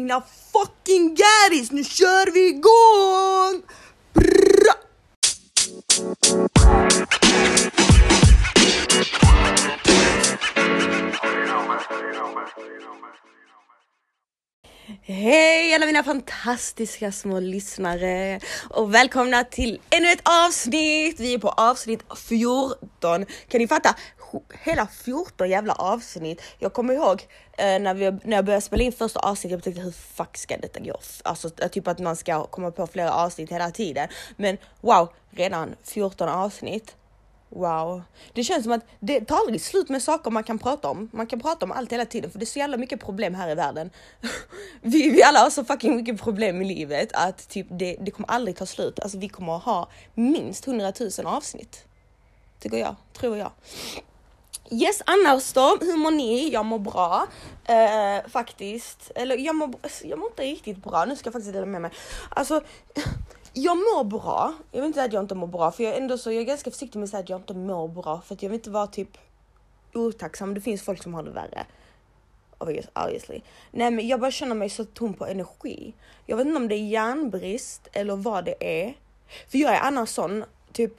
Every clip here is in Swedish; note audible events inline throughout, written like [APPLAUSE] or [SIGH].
Mina fucking gäris, nu kör vi igång! Bra! Hej alla mina fantastiska små lyssnare och välkomna till ännu ett avsnitt. Vi är på avsnitt 14. Kan ni fatta? Hela 14 jävla avsnitt. Jag kommer ihåg eh, när, vi, när jag började spela in första avsnittet, jag tänkte hur fuck ska detta gå? Alltså typ att man ska komma på flera avsnitt hela tiden. Men wow, redan 14 avsnitt. Wow. Det känns som att det tar aldrig slut med saker man kan prata om. Man kan prata om allt hela tiden för det är så jävla mycket problem här i världen. [LAUGHS] vi, vi alla har så fucking mycket problem i livet att typ det, det kommer aldrig ta slut. Alltså vi kommer att ha minst 100 000 avsnitt. Tycker jag, tror jag. Yes, annars då? Hur mår ni? Jag mår bra. Eh, faktiskt. Eller jag mår, jag mår inte riktigt bra. Nu ska jag faktiskt dela med mig. Alltså [LAUGHS] jag mår bra. Jag vill inte säga att jag inte mår bra, för jag är ändå så, jag är ganska försiktig med att säga att jag inte mår bra, för att jag vill inte vara typ otacksam. Det finns folk som har det värre. Obviously. Nej, men jag bara känner mig så tom på energi. Jag vet inte om det är järnbrist eller vad det är. För jag är annars sån, typ.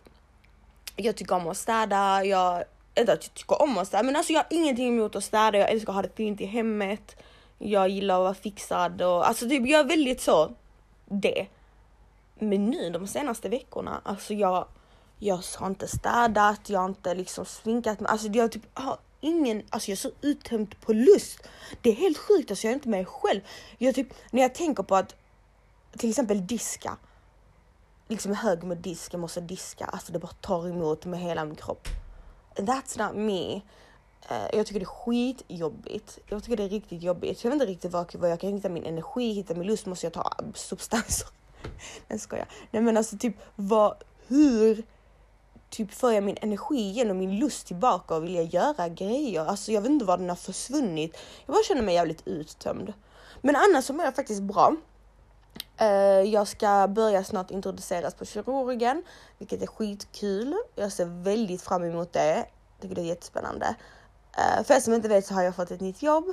Jag tycker om att städa. Jag, inte att jag tycker om att städa, men alltså jag har ingenting emot att städa. Jag älskar att ha det fint i hemmet. Jag gillar att vara fixad och alltså typ jag är väldigt så det. Men nu de senaste veckorna, alltså jag, jag har inte städat, jag har inte liksom sminkat mig, alltså jag typ har ingen, alltså jag är så uttömd på lust. Det är helt sjukt, alltså jag är inte mig själv. Jag typ, när jag tänker på att till exempel diska, liksom hög med disk, jag måste diska, alltså det bara tar emot med hela min kropp. That's not me. Uh, jag tycker det är skitjobbigt. Jag tycker det är riktigt jobbigt. Jag vet inte riktigt var, var jag kan hitta min energi, hitta min lust, måste jag ta substanser. Nej skojar. Nej men alltså typ vad, hur typ får jag min energi igen och min lust tillbaka och vilja göra grejer. Alltså jag vet inte var den har försvunnit. Jag bara känner mig jävligt uttömd. Men annars så mår jag faktiskt bra. Eh, jag ska börja snart introduceras på kirurgen, vilket är skitkul. Jag ser väldigt fram emot det. Tycker det är jättespännande. Eh, för er som inte vet så har jag fått ett nytt jobb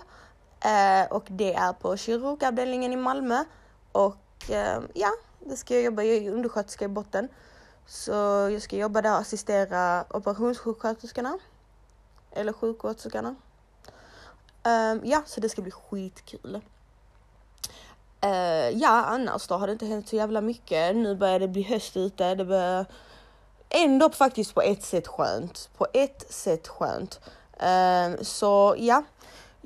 eh, och det är på kirurgavdelningen i Malmö och ja, det ska jag jobba. Jag är undersköterska i botten. Så jag ska jobba där och assistera operationssjuksköterskorna. Eller sjuksköterskorna. Um, ja, så det ska bli skitkul. Uh, ja, annars då har det inte hänt så jävla mycket. Nu börjar det bli höst ute. Det börjar ändå faktiskt på ett sätt skönt. På ett sätt skönt. Um, så ja,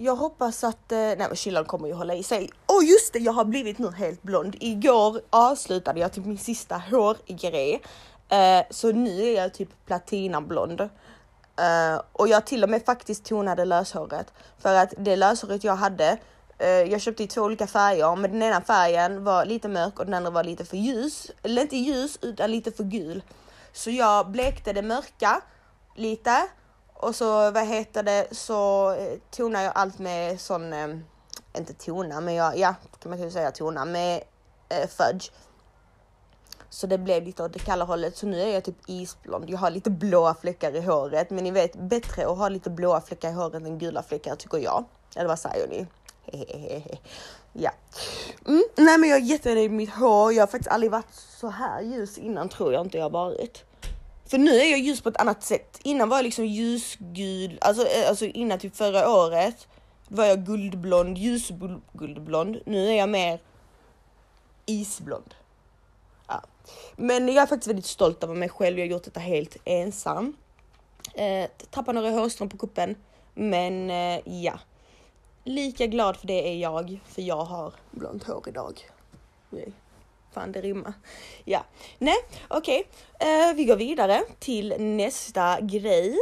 jag hoppas att, eh, nej men kylan kommer ju hålla i sig. Och just det, jag har blivit nu helt blond. Igår avslutade jag typ min sista hårgrej. Eh, så nu är jag typ platinablond. Eh, och jag till och med faktiskt tonade löshåret. För att det löshåret jag hade, eh, jag köpte i två olika färger, men den ena färgen var lite mörk och den andra var lite för ljus. Eller inte ljus, utan lite för gul. Så jag blekte det mörka lite och så vad heter det så eh, tonar jag allt med sån, eh, inte tona men jag, ja kan man ju säga tona med eh, fudge. Så det blev lite åt det kalla hållet så nu är jag typ isblond. Jag har lite blåa fläckar i håret men ni vet bättre att ha lite blåa fläckar i håret än gula fläckar tycker jag. Eller vad säger ni? [LAUGHS] ja. Mm, nej men jag är jättenöjd med mitt hår. Jag har faktiskt aldrig varit så här ljus innan tror jag inte jag varit. För nu är jag ljus på ett annat sätt. Innan var jag liksom ljusgul, alltså, eh, alltså innan typ förra året var jag guldblond, ljusguldblond. Nu är jag mer isblond. Ja. Men jag är faktiskt väldigt stolt över mig själv. Jag har gjort detta helt ensam. Eh, tappade några hårstrån på kuppen, men eh, ja. Lika glad för det är jag, för jag har blont hår idag. Nej. Fan, det rimmar. Ja, nej, okej. Okay. Uh, vi går vidare till nästa grej.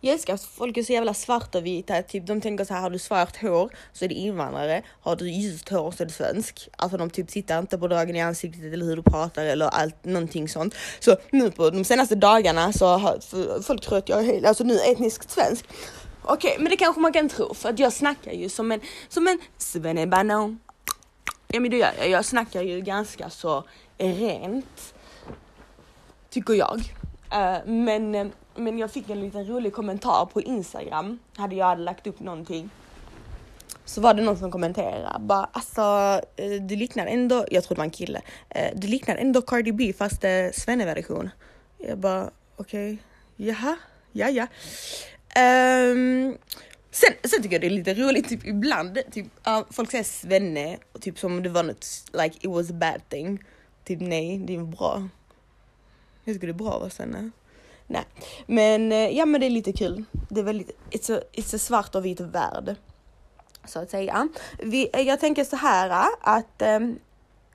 Jag älskar att folk är så jävla svarta och vita. Typ, de tänker så här, har du svart hår så är det invandrare. Har du ljust hår så är det svensk. Alltså de typ tittar inte på dragen i ansiktet eller hur du pratar eller allt, någonting sånt. Så nu på de senaste dagarna så har folk tror att jag är helt, alltså nu etniskt svensk. Okej, okay, men det kanske man kan tro för att jag snackar ju som en, som en svennebanan. Ja men det gör jag. Jag snackar ju ganska så rent. Tycker jag. Eh, men, eh, men jag fick en liten rolig kommentar på Instagram. Hade jag hade lagt upp någonting. så var det någon som kommenterade bara alltså eh, du liknar ändå, jag tror det var en kille, du liknar ändå Cardi B fast det är svenneversion. Jag bara okej, okay, jaha, ja ja. Um, sen, sen tycker jag det är lite roligt typ ibland, typ, uh, folk säger svenne, typ som om det var något, like it was a bad thing. Typ nej, det är bra. Jag tycker det är bra att vara svenne. Nej, men eh, ja, men det är lite kul. Det är väldigt, it's a, it's a svart och vit värld. Så att säga. Vi, jag tänker så här eh, att um,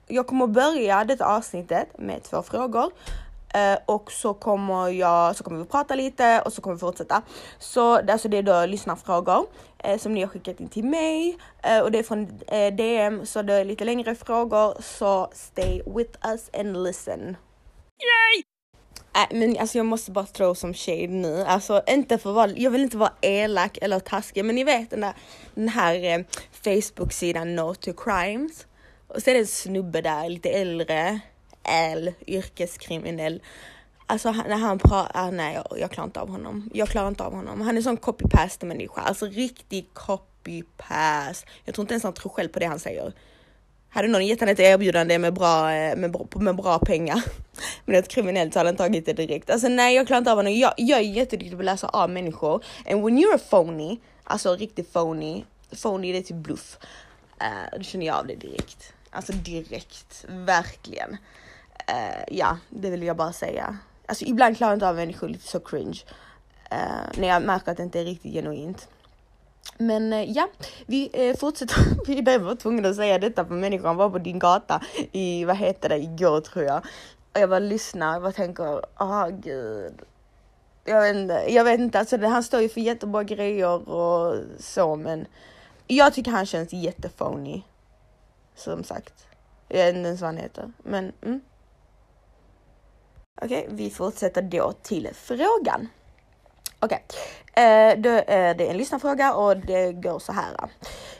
jag kommer börja detta avsnittet med två frågor. Uh, och så kommer jag, så kommer vi prata lite och så kommer vi fortsätta. Så alltså det är då lyssnarfrågor uh, som ni har skickat in till mig uh, och det är från DM så det är lite längre frågor så stay with us and listen. Yay! Äh, men alltså jag måste bara throw som shade nu. Alltså inte för vara, jag vill inte vara elak eller taskig men ni vet den där den här eh, Facebook-sidan No to Crimes. Och så är det en snubbe där, lite äldre, L, yrkeskriminell. Alltså när han pratar, ah, nej jag, jag klarar inte av honom. Jag klarar inte av honom. Han är sån copy-paste människa, alltså riktig copy-paste. Jag tror inte ens han tror själv på det han säger. Hade någon gett honom ett erbjudande med bra, eh, med, med bra pengar, [LAUGHS] men ett kriminellt så hade han tagit det direkt. Alltså nej, jag klarar inte av honom. Jag, jag är jätteduktig på att läsa av människor. And when you're a phony, alltså riktigt phony, phony det är typ bluff. Uh, då känner jag av det direkt. Alltså direkt, verkligen. Uh, ja, det vill jag bara säga. Alltså ibland klarar jag inte av människor lite så cringe. Uh, när jag märker att det inte är riktigt genuint. Men uh, ja, vi fortsätter. [LAUGHS] Vi var tvungna att säga detta för människan var på din gata i, vad heter det, igår tror jag. Och jag bara lyssnar och bara tänker, åh oh, gud. Jag vet inte, jag vet inte, alltså det, han står ju för jättebra grejer och så men jag tycker han känns jättefony. Som sagt. Jag vet inte ens vad han heter, men mm. Okej, okay, vi fortsätter då till frågan. Okej, okay. eh, det, är det en lyssnarfråga och det går så här.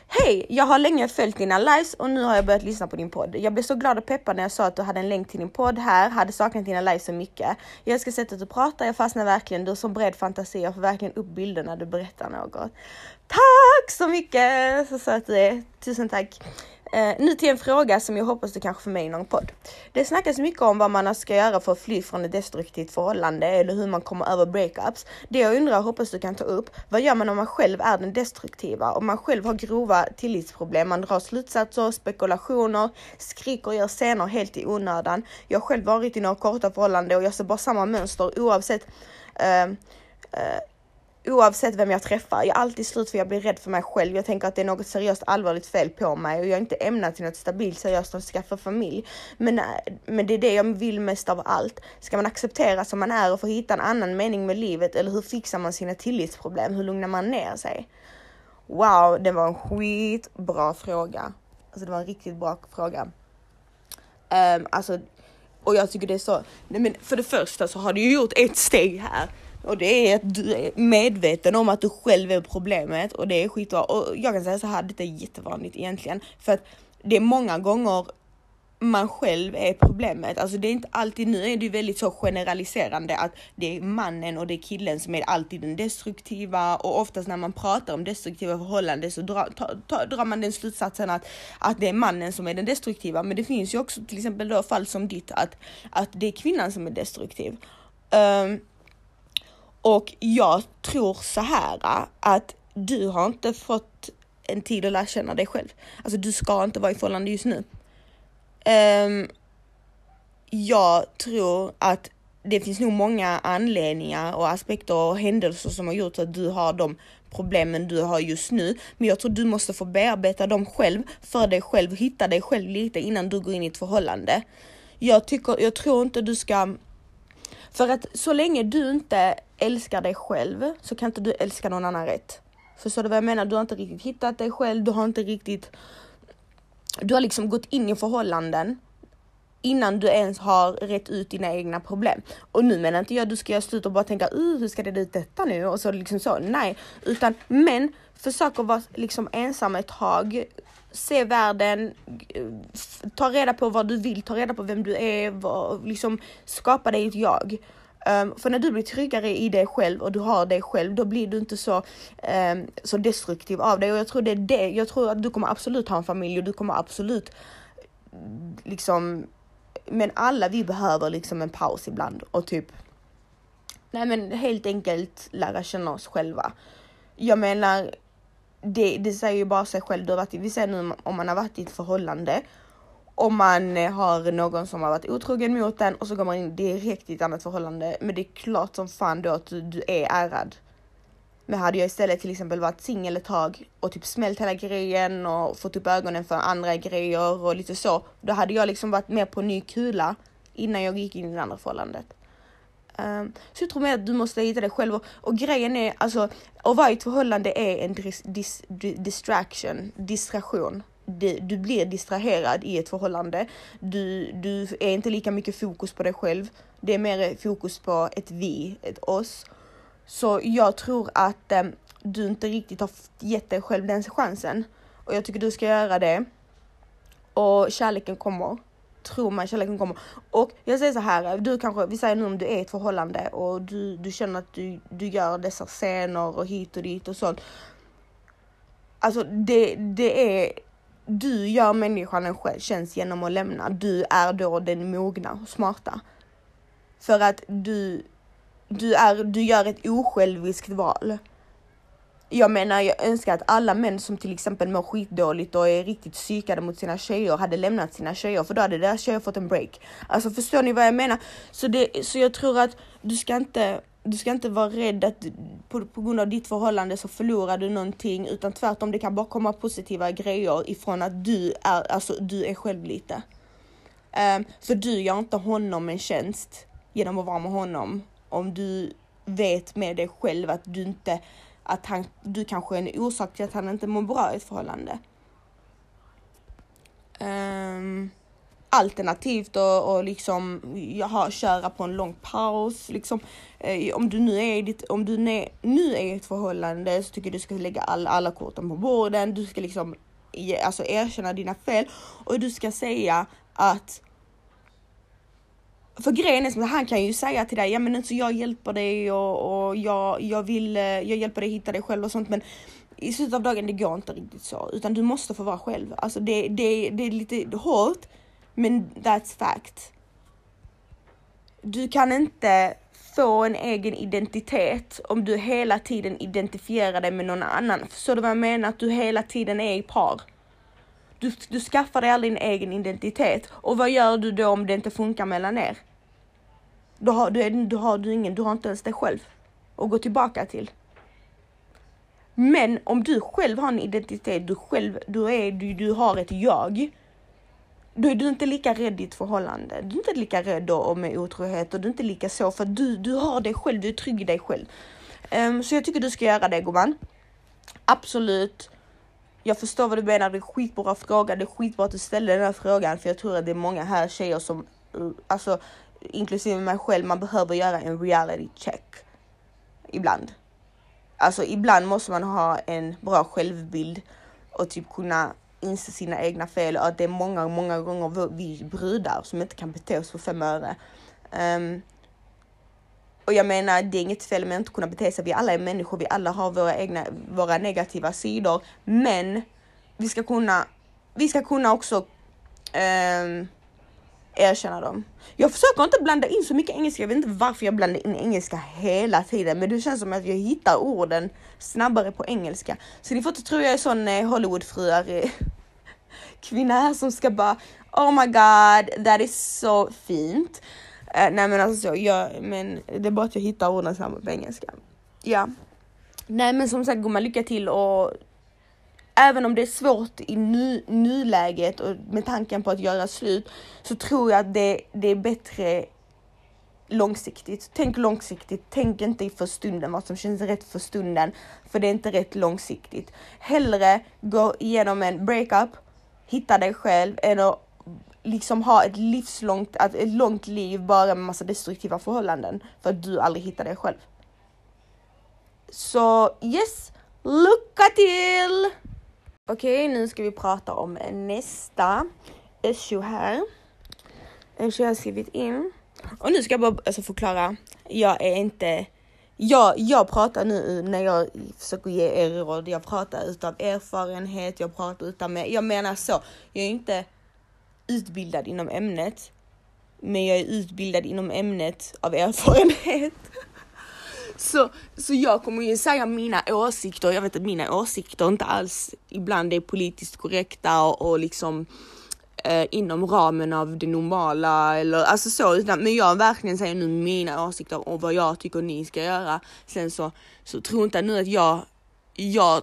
Hej! Jag har länge följt dina lives och nu har jag börjat lyssna på din podd. Jag blev så glad och peppad när jag sa att du hade en länk till din podd här, hade saknat dina lives så mycket. Jag älskar sättet du pratar, jag fastnar verkligen. Du har så bred fantasi, jag får verkligen upp bilder när du berättar något. Tack så mycket! Så söt du är. Tusen tack! Eh, nu till en fråga som jag hoppas du kanske får med i någon podd. Det snackas mycket om vad man ska göra för att fly från ett destruktivt förhållande eller hur man kommer över breakups. Det jag undrar och hoppas du kan ta upp. Vad gör man om man själv är den destruktiva? Om man själv har grova tillitsproblem, man drar slutsatser, spekulationer, skriker och gör scener helt i onödan. Jag har själv varit i några korta förhållanden och jag ser bara samma mönster oavsett eh, eh oavsett vem jag träffar. Jag är alltid slut för jag blir rädd för mig själv. Jag tänker att det är något seriöst allvarligt fel på mig och jag är inte ämnad till något stabilt seriöst att skaffa familj. Men, eh, men det är det jag vill mest av allt. Ska man acceptera som man är och få hitta en annan mening med livet eller hur fixar man sina tillitsproblem? Hur lugnar man ner sig? Wow, det var en skitbra fråga. Alltså det var en riktigt bra fråga. Um, alltså, och jag tycker det är så, nej men för det första så har du ju gjort ett steg här och det är att du är medveten om att du själv är problemet och det är skitbra. Och jag kan säga så här, detta är jättevanligt egentligen. För att det är många gånger man själv är problemet. Alltså det är inte alltid, nu är det väldigt så generaliserande att det är mannen och det är killen som är alltid den destruktiva och oftast när man pratar om destruktiva förhållanden så drar, ta, ta, drar man den slutsatsen att, att det är mannen som är den destruktiva. Men det finns ju också till exempel då fall som ditt att, att det är kvinnan som är destruktiv. Um, och jag tror så här att du har inte fått en tid att lära känna dig själv. Alltså du ska inte vara i förhållande just nu. Um, jag tror att det finns nog många anledningar och aspekter och händelser som har gjort att du har de problemen du har just nu. Men jag tror du måste få bearbeta dem själv för dig själv, hitta dig själv lite innan du går in i ett förhållande. Jag tycker, jag tror inte du ska för att så länge du inte älskar dig själv så kan inte du älska någon annan rätt. Förstår du vad jag menar? Du har inte riktigt hittat dig själv, du har inte riktigt... Du har liksom gått in i förhållanden innan du ens har rätt ut dina egna problem. Och nu menar inte jag att du ska göra slut och bara tänka uh, hur ska det ut detta nu och så liksom så. Nej, utan men försök att vara liksom ensam ett tag se världen, eh, ta reda på vad du vill, ta reda på vem du är, vad, liksom skapa dig ett jag. Um, för när du blir tryggare i dig själv och du har dig själv, då blir du inte så, um, så destruktiv av dig. Och jag tror det är det. Jag tror att du kommer absolut ha en familj och du kommer absolut liksom, men alla vi behöver liksom en paus ibland och typ, nej men helt enkelt lära känna oss själva. Jag menar, det, det säger ju bara sig själv. Du har varit, vi säger nu om man har varit i ett förhållande om man eh, har någon som har varit otrogen mot den och så går man in direkt i ett annat förhållande. Men det är klart som fan då att du, du är ärad. Men hade jag istället till exempel varit singel ett tag och typ smält hela grejen och fått upp ögonen för andra grejer och lite så. Då hade jag liksom varit mer på ny kula innan jag gick in i det andra förhållandet. Um, så jag tror mer att du måste hitta dig själv och, och grejen är alltså att vara i ett förhållande är en dis, dis, distraction, distraktion du blir distraherad i ett förhållande. Du, du är inte lika mycket fokus på dig själv. Det är mer fokus på ett vi, ett oss. Så jag tror att eh, du inte riktigt har gett dig själv den chansen. Och jag tycker du ska göra det. Och kärleken kommer. tror man. kärleken kommer. Och jag säger så här, du kanske, vi säger nu om du är i ett förhållande och du, du känner att du, du gör dessa scener och hit och dit och sånt. Alltså det, det är du gör människan en tjänst genom att lämna. Du är då den mogna och smarta. För att du, du, är, du gör ett osjälviskt val. Jag menar, jag önskar att alla män som till exempel mår skitdåligt och är riktigt psykade mot sina tjejer hade lämnat sina tjejer för då hade deras tjejer fått en break. Alltså förstår ni vad jag menar? Så, det, så jag tror att du ska inte du ska inte vara rädd att på, på grund av ditt förhållande så förlorar du någonting utan tvärtom det kan bara komma positiva grejer ifrån att du är, alltså du är själv lite. Ehm, um, för du gör inte honom en tjänst genom att vara med honom om du vet med dig själv att du inte, att han, du kanske är en orsak till att han inte mår bra i ett förhållande. Um, alternativt och, och liksom jaha, köra på en lång paus. Liksom, eh, om du nu är i ditt, om du ne, nu är i ett förhållande så tycker jag du ska lägga alla, alla korten på borden. Du ska liksom ge, alltså erkänna dina fel och du ska säga att för grejen är som att han kan ju säga till dig, ja men alltså jag hjälper dig och, och jag, jag vill, eh, jag hjälper dig hitta dig själv och sånt men i slutet av dagen det går inte riktigt så utan du måste få vara själv. Alltså det, det, det är lite hårt men that's fact. Du kan inte få en egen identitet om du hela tiden identifierar dig med någon annan. Förstår du vad jag menar? Att du hela tiden är i par. Du, du skaffar dig aldrig en egen identitet. Och vad gör du då om det inte funkar mellan er? Då har du, du, har du ingen, du har inte ens dig själv att gå tillbaka till. Men om du själv har en identitet, du själv, du, är, du, du har ett jag då är du inte lika rädd i ett förhållande. Du är inte lika rädd då med otrohet och du är inte lika så för du, du har dig själv, du är trygg i dig själv. Um, så jag tycker du ska göra det gumman. Absolut. Jag förstår vad du menar, det är skitbra fråga. Det är skitbra att du ställer den här frågan för jag tror att det är många här tjejer som, eh, alltså inklusive mig själv, man behöver göra en reality check. Ibland. Alltså ibland måste man ha en bra självbild och typ kunna inse sina egna fel och att det är många, många gånger vi brudar som inte kan bete oss för fem öre. Um, och jag menar, det är inget fel med att inte kunna bete sig. Vi alla är människor, vi alla har våra egna, våra negativa sidor. Men vi ska kunna, vi ska kunna också um, erkänna dem. Jag försöker inte blanda in så mycket engelska. Jag vet inte varför jag blandar in engelska hela tiden, men det känns som att jag hittar orden snabbare på engelska. Så ni får inte tro jag är sån eh, Hollywoodfruar eh, [LAUGHS] kvinna här som ska bara Oh my god, that is so fint. Uh, nej men alltså jag, men det är bara att jag hittar orden snabbare på engelska. Ja. Nej men som sagt gumman, lycka till och även om det är svårt i nu, nuläget och med tanken på att göra slut så tror jag att det, det är bättre långsiktigt. Tänk långsiktigt. Tänk inte för stunden vad som känns rätt för stunden, för det är inte rätt långsiktigt. Hellre gå igenom en breakup, hitta dig själv än att liksom ha ett livslångt, ett långt liv bara med massa destruktiva förhållanden för att du aldrig hittar dig själv. Så yes, lycka till! Okej, okay, nu ska vi prata om nästa issue här. En jag har skrivit in. Och nu ska jag bara alltså, förklara. Jag är inte jag, jag pratar nu när jag försöker ge er råd. Jag pratar utav erfarenhet. Jag pratar utav mig. Jag menar så. Jag är inte utbildad inom ämnet, men jag är utbildad inom ämnet av erfarenhet. Så, så jag kommer ju säga mina åsikter. Jag vet att mina åsikter inte alls ibland är politiskt korrekta och, och liksom eh, inom ramen av det normala eller alltså så, utan, men jag verkligen säger nu mina åsikter och vad jag tycker ni ska göra. Sen så, så tro inte nu att jag, jag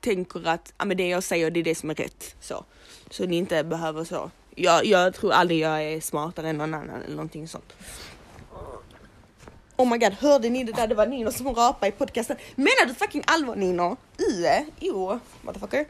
tänker att ja, men det jag säger det är det som är rätt. Så, så ni inte behöver så. Jag, jag tror aldrig jag är smartare än någon annan eller någonting sånt. Oh my god, hörde ni det där? Det var Nino som rapade i podcasten. Menar du fucking allvar Nino? Ue? Jo, motherfucker.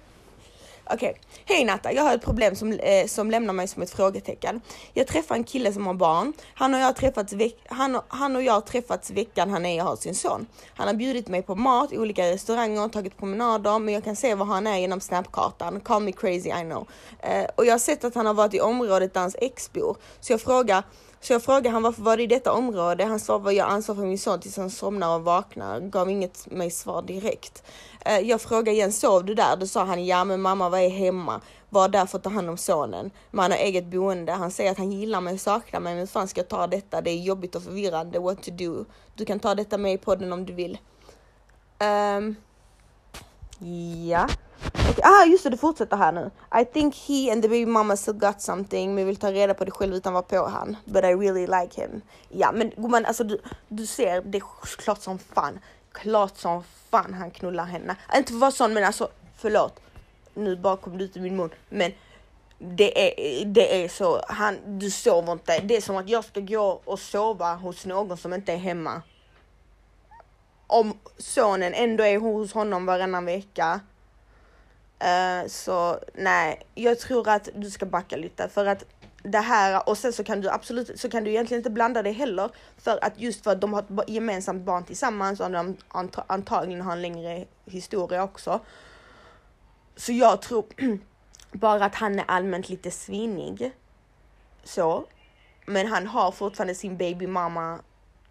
Okej, okay. hej Natta, jag har ett problem som, eh, som lämnar mig som ett frågetecken. Jag träffar en kille som har barn. Han och jag har träffats, han, han och jag har träffats veckan han är och har sin son. Han har bjudit mig på mat i olika restauranger, tagit promenader, men jag kan se var han är genom snapkartan. Call me crazy, I know. Eh, och jag har sett att han har varit i området där hans ex bor. Så jag frågar så jag frågade han varför var det i detta område? Han svarade jag ansvar för min son tills han somnar och vaknar. Gav inget mig svar direkt. Eh, jag frågade igen, sov du där? Då sa han, ja men mamma var är hemma. Var där för att ta hand om sonen. Man har eget boende. Han säger att han gillar mig och saknar mig. Men hur fan ska jag ta detta? Det är jobbigt och förvirrande. What to do? Du kan ta detta med i podden om du vill. Um, ja. Okay. Ah just det, det fortsätter här nu. I think he and the baby mama still got something men vill ta reda på det själv utan vara på han. But I really like him. Ja men gumman alltså du, du ser, det är klart som fan. Klart som fan han knullar henne. Inte för att vara sån men alltså förlåt. Nu bara kom det ut i min mun. Men det är, det är så, han, du sover inte. Det är som att jag ska gå och sova hos någon som inte är hemma. Om sonen ändå är hos honom varannan vecka Uh, så nej, jag tror att du ska backa lite för att det här och sen så kan du absolut så kan du egentligen inte blanda det heller för att just för att de har ett gemensamt barn tillsammans och de antagligen har en längre historia också. Så jag tror [CLEARS THROAT] bara att han är allmänt lite svinig. Så. Men han har fortfarande sin babymamma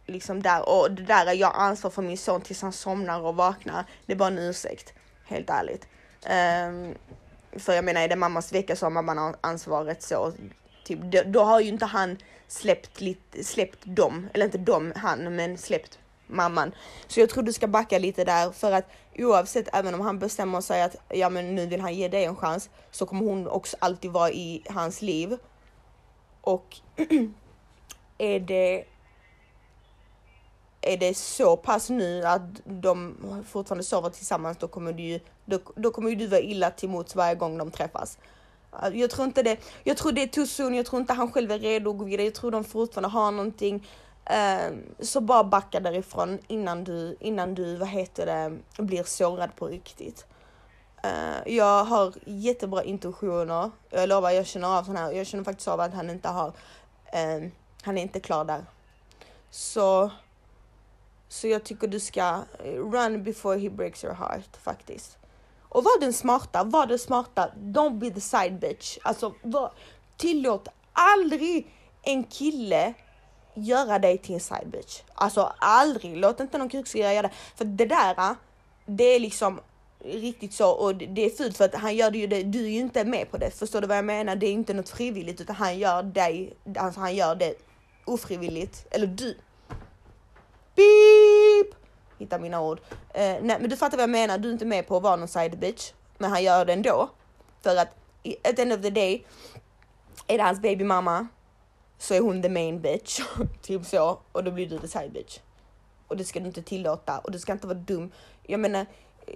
liksom där och det där är jag ansvar för min son tills han somnar och vaknar. Det är bara en ursäkt. Helt ärligt. Um, för jag menar, är det mammas vecka så har mamman ansvaret så. Typ, då, då, har ju inte han släppt, lite, släppt dem, eller inte dem, han, men släppt mamman. Så jag tror du ska backa lite där för att oavsett, även om han bestämmer sig att ja, men nu vill han ge dig en chans så kommer hon också alltid vara i hans liv. Och [CLEARS THROAT] är det är det så pass nu att de fortfarande sover tillsammans, då kommer du ju, då, då kommer ju du vara illa till mots varje gång de träffas. Alltså, jag tror inte det. Jag tror det är too soon. Jag tror inte han själv är redo att gå vidare. Jag tror de fortfarande har någonting. Ehm, så bara backa därifrån innan du, innan du, vad heter det, blir sårad på riktigt. Eh, jag har jättebra intuitioner. Jag lovar, jag känner av sån här. Jag känner faktiskt av att han inte har, ehm, han är inte klar där. Så så jag tycker du ska eh, run before he breaks your heart faktiskt. Och var den smarta, var den smarta, don't be the side bitch. Alltså var, tillåt aldrig en kille göra dig till en side bitch. Alltså aldrig, låt inte någon kuksugare göra det. För det där, ah, det är liksom riktigt så och det är fult för att han gör det ju det, du är ju inte med på det. Förstår du vad jag menar? Det är inte något frivilligt utan han gör dig, alltså han gör det ofrivilligt. Eller du, Beep! Hitta mina ord. Eh, nej, men du fattar vad jag menar. Du är inte med på att vara någon side bitch. Men han gör det ändå. För att at the end of the day är det hans babymamma så är hon the main bitch. [LAUGHS] typ så. Och då blir du the side bitch. Och det ska du inte tillåta och du ska inte vara dum. Jag menar,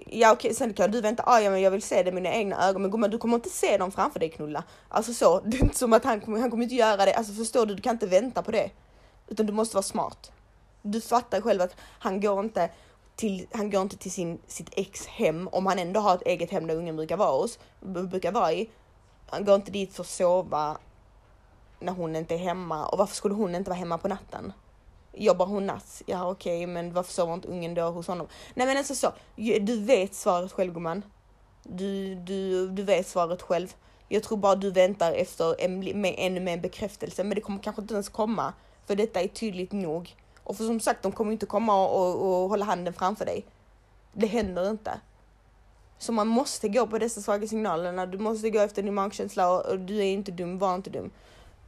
ja okej, sen kan du vänta, ah, ja men jag vill se det med mina egna ögon, men gumman du kommer inte se dem framför dig knulla. Alltså så, [LAUGHS] det är inte som att han, han kommer inte göra det, alltså förstår du, du kan inte vänta på det. Utan du måste vara smart du fattar själv att han går inte till, han går inte till sin, sitt ex hem om han ändå har ett eget hem där ungen brukar vara hos, brukar vara i. Han går inte dit för att sova när hon inte är hemma och varför skulle hon inte vara hemma på natten? Jobbar hon natt? Ja okej, okay, men varför sover inte ungen då hos honom? Nej men alltså så, du vet svaret själv gumman. Du, du, du vet svaret själv. Jag tror bara du väntar efter en, med ännu mer bekräftelse, men det kommer kanske inte ens komma För detta är tydligt nog. Och för som sagt, de kommer inte komma och, och, och hålla handen framför dig. Det händer inte. Så man måste gå på dessa svaga signalerna. Du måste gå efter din magkänsla och, och du är inte dum, var inte dum.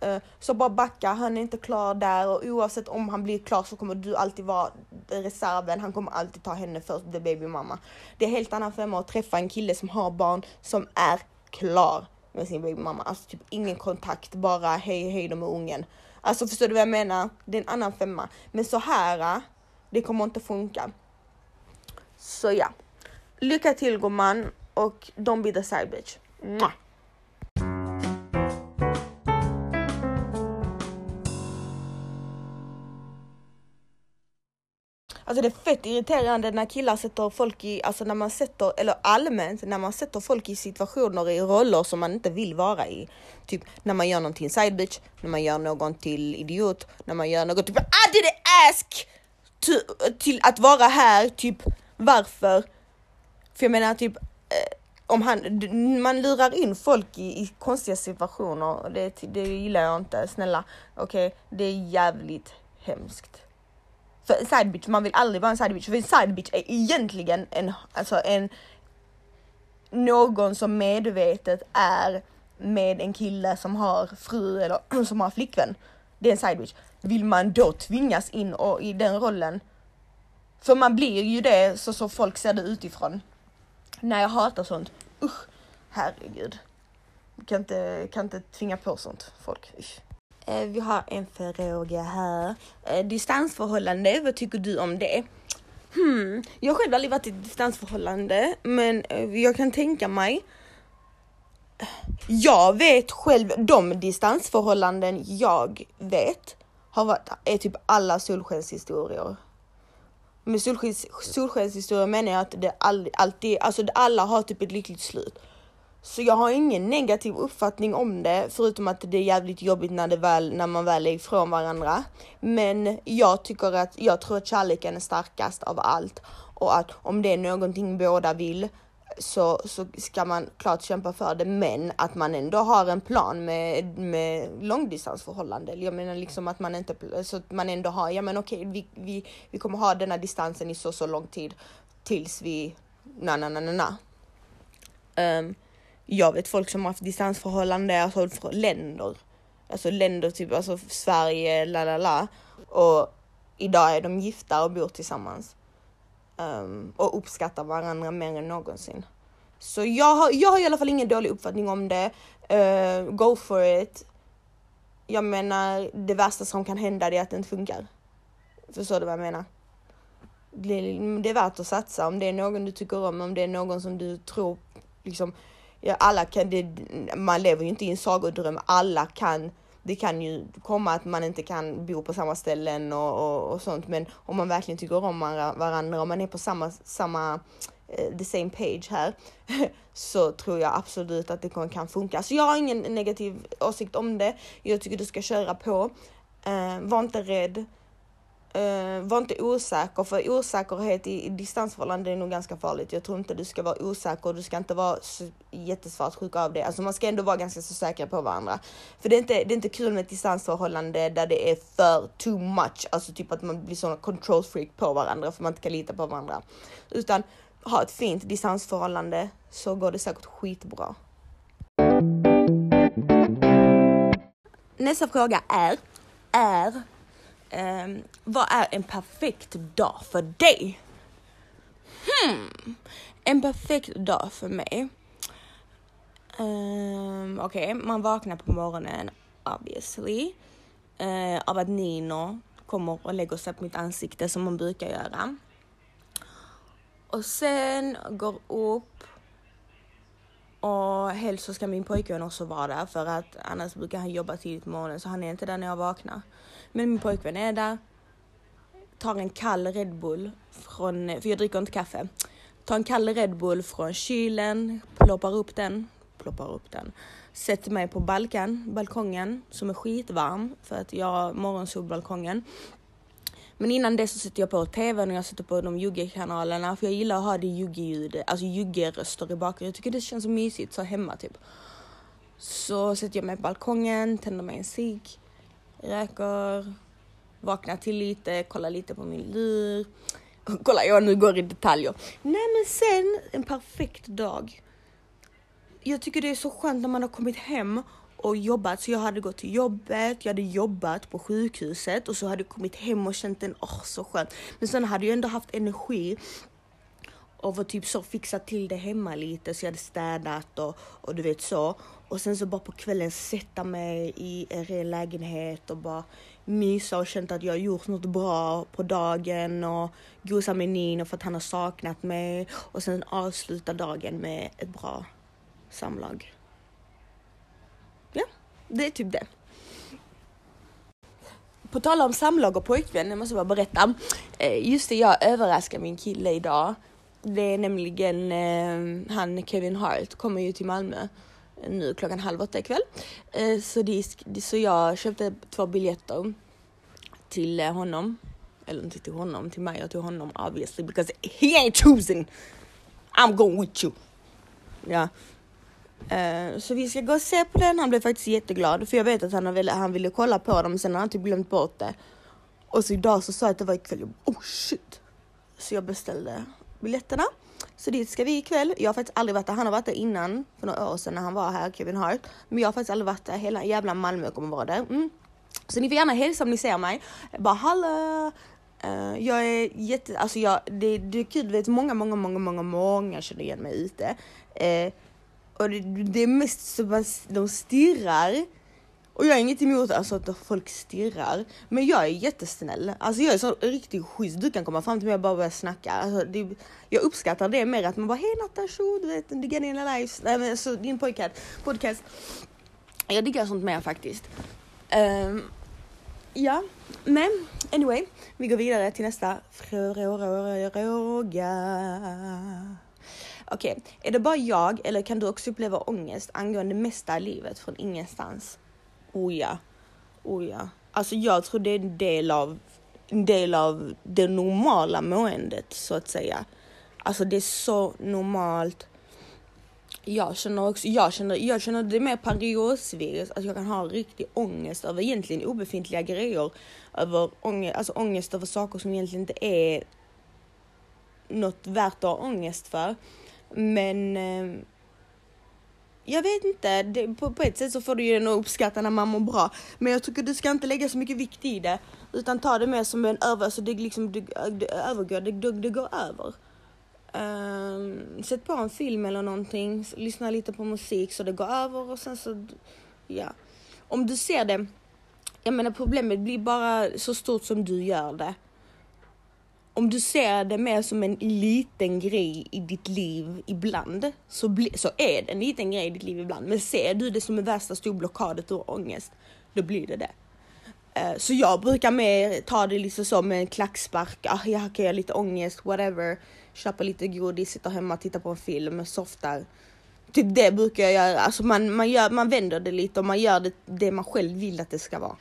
Uh, så bara backa, han är inte klar där och oavsett om han blir klar så kommer du alltid vara reserven. Han kommer alltid ta henne först, the baby mamma. Det är helt annan femma att träffa en kille som har barn som är klar med sin baby mamma. Alltså typ ingen kontakt, bara hej hej de är ungen. Alltså förstår du vad jag menar? Det är en annan femma. Men så här, äh, det kommer inte funka. Så ja. Lycka till gumman och don't be the side bitch. Mwah. Alltså det är fett irriterande när killar sätter folk i, alltså när man sätter, eller allmänt när man sätter folk i situationer i roller som man inte vill vara i. Typ när man gör någon till en side bitch, när man gör någon till idiot, när man gör något typ ah, I didn't ask to, till att vara här, typ varför? För jag menar typ eh, om han, man lurar in folk i, i konstiga situationer, det, det gillar jag inte, snälla. Okej, okay? det är jävligt hemskt. För en side bitch, man vill aldrig vara en side bitch. För en side bitch är egentligen en, alltså en, någon som medvetet är med en kille som har fru eller [CLEARS THROAT] som har flickvän. Det är en side bitch. Vill man då tvingas in och, i den rollen? För man blir ju det så som folk ser det utifrån. När jag hatar sånt. Usch, herregud. Kan inte, kan inte tvinga på sånt folk. Usch. Eh, vi har en fråga här. Eh, distansförhållande, vad tycker du om det? Hmm, jag har själv aldrig varit i ett distansförhållande, men eh, jag kan tänka mig. Jag vet själv, de distansförhållanden jag vet har varit, är typ alla solskenshistorier. Med solskens, solskenshistorier menar jag att det alltid, alltså alla har typ ett lyckligt slut. Så jag har ingen negativ uppfattning om det, förutom att det är jävligt jobbigt när, det väl, när man väl är ifrån varandra. Men jag tycker att, jag tror att kärleken är starkast av allt och att om det är någonting båda vill så, så ska man klart kämpa för det, men att man ändå har en plan med, med långdistansförhållande. Jag menar liksom att man inte, så att man ändå har, ja men okej, vi, vi, vi kommer ha denna distansen i så, så lång tid tills vi, na, na, na, na, na. Um, jag vet folk som har haft distansförhållande, alltså från länder. Alltså länder typ, alltså Sverige, la la la. Och idag är de gifta och bor tillsammans. Um, och uppskattar varandra mer än någonsin. Så jag har, jag har i alla fall ingen dålig uppfattning om det. Uh, go for it. Jag menar, det värsta som kan hända är att det inte funkar. Förstår du vad jag menar? Det, det är värt att satsa om det är någon du tycker om, om det är någon som du tror liksom ja, alla kan, det, man lever ju inte i en sagodröm, alla kan det kan ju komma att man inte kan bo på samma ställen och, och, och sånt, men om man verkligen tycker om varandra, och man är på samma, samma eh, the same page här, [LAUGHS] så tror jag absolut att det kan funka. Så jag har ingen negativ åsikt om det. Jag tycker du ska köra på. Uh, var inte rädd. Uh, var inte osäker, för osäkerhet i, i distansförhållande är nog ganska farligt. Jag tror inte du ska vara osäker, du ska inte vara jättesvartsjuk av det. Alltså man ska ändå vara ganska så säker på varandra. För det är inte, det är inte kul med ett distansförhållande där det är för too much, alltså typ att man blir sån control freak på varandra för man inte kan lita på varandra. Utan ha ett fint distansförhållande så går det säkert skitbra. Nästa fråga är, är Um, vad är en perfekt dag för dig? Hmm, en perfekt dag för mig. Um, Okej, okay. man vaknar på morgonen obviously uh, av att Nino kommer och lägger sig på mitt ansikte som man brukar göra. Och sen går upp och helst så ska min pojkvän också vara där för att annars brukar han jobba tidigt på morgonen så han är inte där när jag vaknar. Men min pojkvän är där. Tar en kall Red Bull från, för jag dricker inte kaffe. Tar en kall Red Bull från kylen, ploppar upp den, ploppar upp den. Sätter mig på balkan, balkongen som är skitvarm för att jag har morgonsolbalkongen. Men innan det så sätter jag på tvn och jag sätter på de jugge-kanalerna för jag gillar att ha det jugge-ljud. alltså jugge-röster i bakgrunden. Jag tycker det känns så mysigt, så hemma typ. Så sätter jag mig på balkongen, tänder mig en cigg, röker, vakna till lite, kolla lite på min lur. [LAUGHS] Kolla jag nu går i detaljer. Nej men sen en perfekt dag. Jag tycker det är så skönt när man har kommit hem och jobbat. Så jag hade gått till jobbet, jag hade jobbat på sjukhuset och så hade jag kommit hem och känt en, åh oh, så skönt. Men sen hade jag ändå haft energi och var typ så fixat till det hemma lite så jag hade städat och, och du vet så. Och sen så bara på kvällen sätta mig i en ren lägenhet och bara mysa och känt att jag gjort något bra på dagen och gosa med Nino för att han har saknat mig och sen avsluta dagen med ett bra samlag. Ja, det är typ det. På tal om samlag och pojkvän, jag måste bara berätta. Eh, just det, jag överraskade min kille idag. Det är nämligen eh, han Kevin Hart kommer ju till Malmö eh, nu klockan halv åtta ikväll. Eh, så, det, så jag köpte två biljetter till eh, honom. Eller inte till honom, till mig och till honom obviously because he ain't choosing. I'm going with you. Ja. Uh, så vi ska gå och se på den. Han blev faktiskt jätteglad för jag vet att han, ville, han ville kolla på dem. Sen har han typ glömt bort det. Och så idag så sa jag att det var ikväll. Oh shit. Så jag beställde biljetterna. Så dit ska vi ikväll. Jag har faktiskt aldrig varit där. Han har varit där innan för några år sedan när han var här, Kevin Hart. Men jag har faktiskt aldrig varit där. Hela jävla Malmö kommer vara där. Mm. Så ni får gärna hälsa om ni ser mig. Bara hallå! Uh, jag är jätte, alltså jag, det, det är kul, vet många, många, många, många, många känner igen mig ute. Uh, och det, det är mest så att de stirrar. Och jag har inget emot alltså, att folk stirrar. Men jag är jättesnäll. Alltså jag är så riktigt schysst. Du kan komma fram till mig och bara börja snacka. Alltså, det, jag uppskattar det mer att man bara hej Natta tjo, du vet, the getting lives. Nej men alltså din podcast. podcast. Jag diggar sånt mer faktiskt. Um, ja, men anyway, vi går vidare till nästa fråga. Okej, okay. är det bara jag eller kan du också uppleva ångest angående mesta livet från ingenstans? Oh ja, oh ja. Alltså jag tror det är en del av, en del av det normala måendet så att säga. Alltså det är så normalt jag känner också, jag känner, jag känner det mer pariosvirus, att jag kan ha riktig ångest över egentligen obefintliga grejer. Över ångest, alltså ångest över saker som egentligen inte är något värt att ha ångest för. Men eh, jag vet inte, det, på, på, ett sätt så får du ju nog uppskatta när man mår bra. Men jag tycker du ska inte lägga så mycket vikt i det. Utan ta det mer som en över, så det liksom det, det övergår, det, det, det går över. Um, sätt på en film eller någonting, lyssna lite på musik så det går över och sen så, ja. Om du ser det, jag menar problemet blir bara så stort som du gör det. Om du ser det mer som en liten grej i ditt liv ibland, så, bli, så är det en liten grej i ditt liv ibland. Men ser du det som en värsta stor blockadet och ångest, då blir det det. Eh, så jag brukar mer ta det liksom som en klackspark, ah, jag har lite ångest, whatever köpa lite godis, sitta hemma, titta på en film, softar. Typ det brukar jag göra. Alltså man, man, gör, man vänder det lite och man gör det, det man själv vill att det ska vara.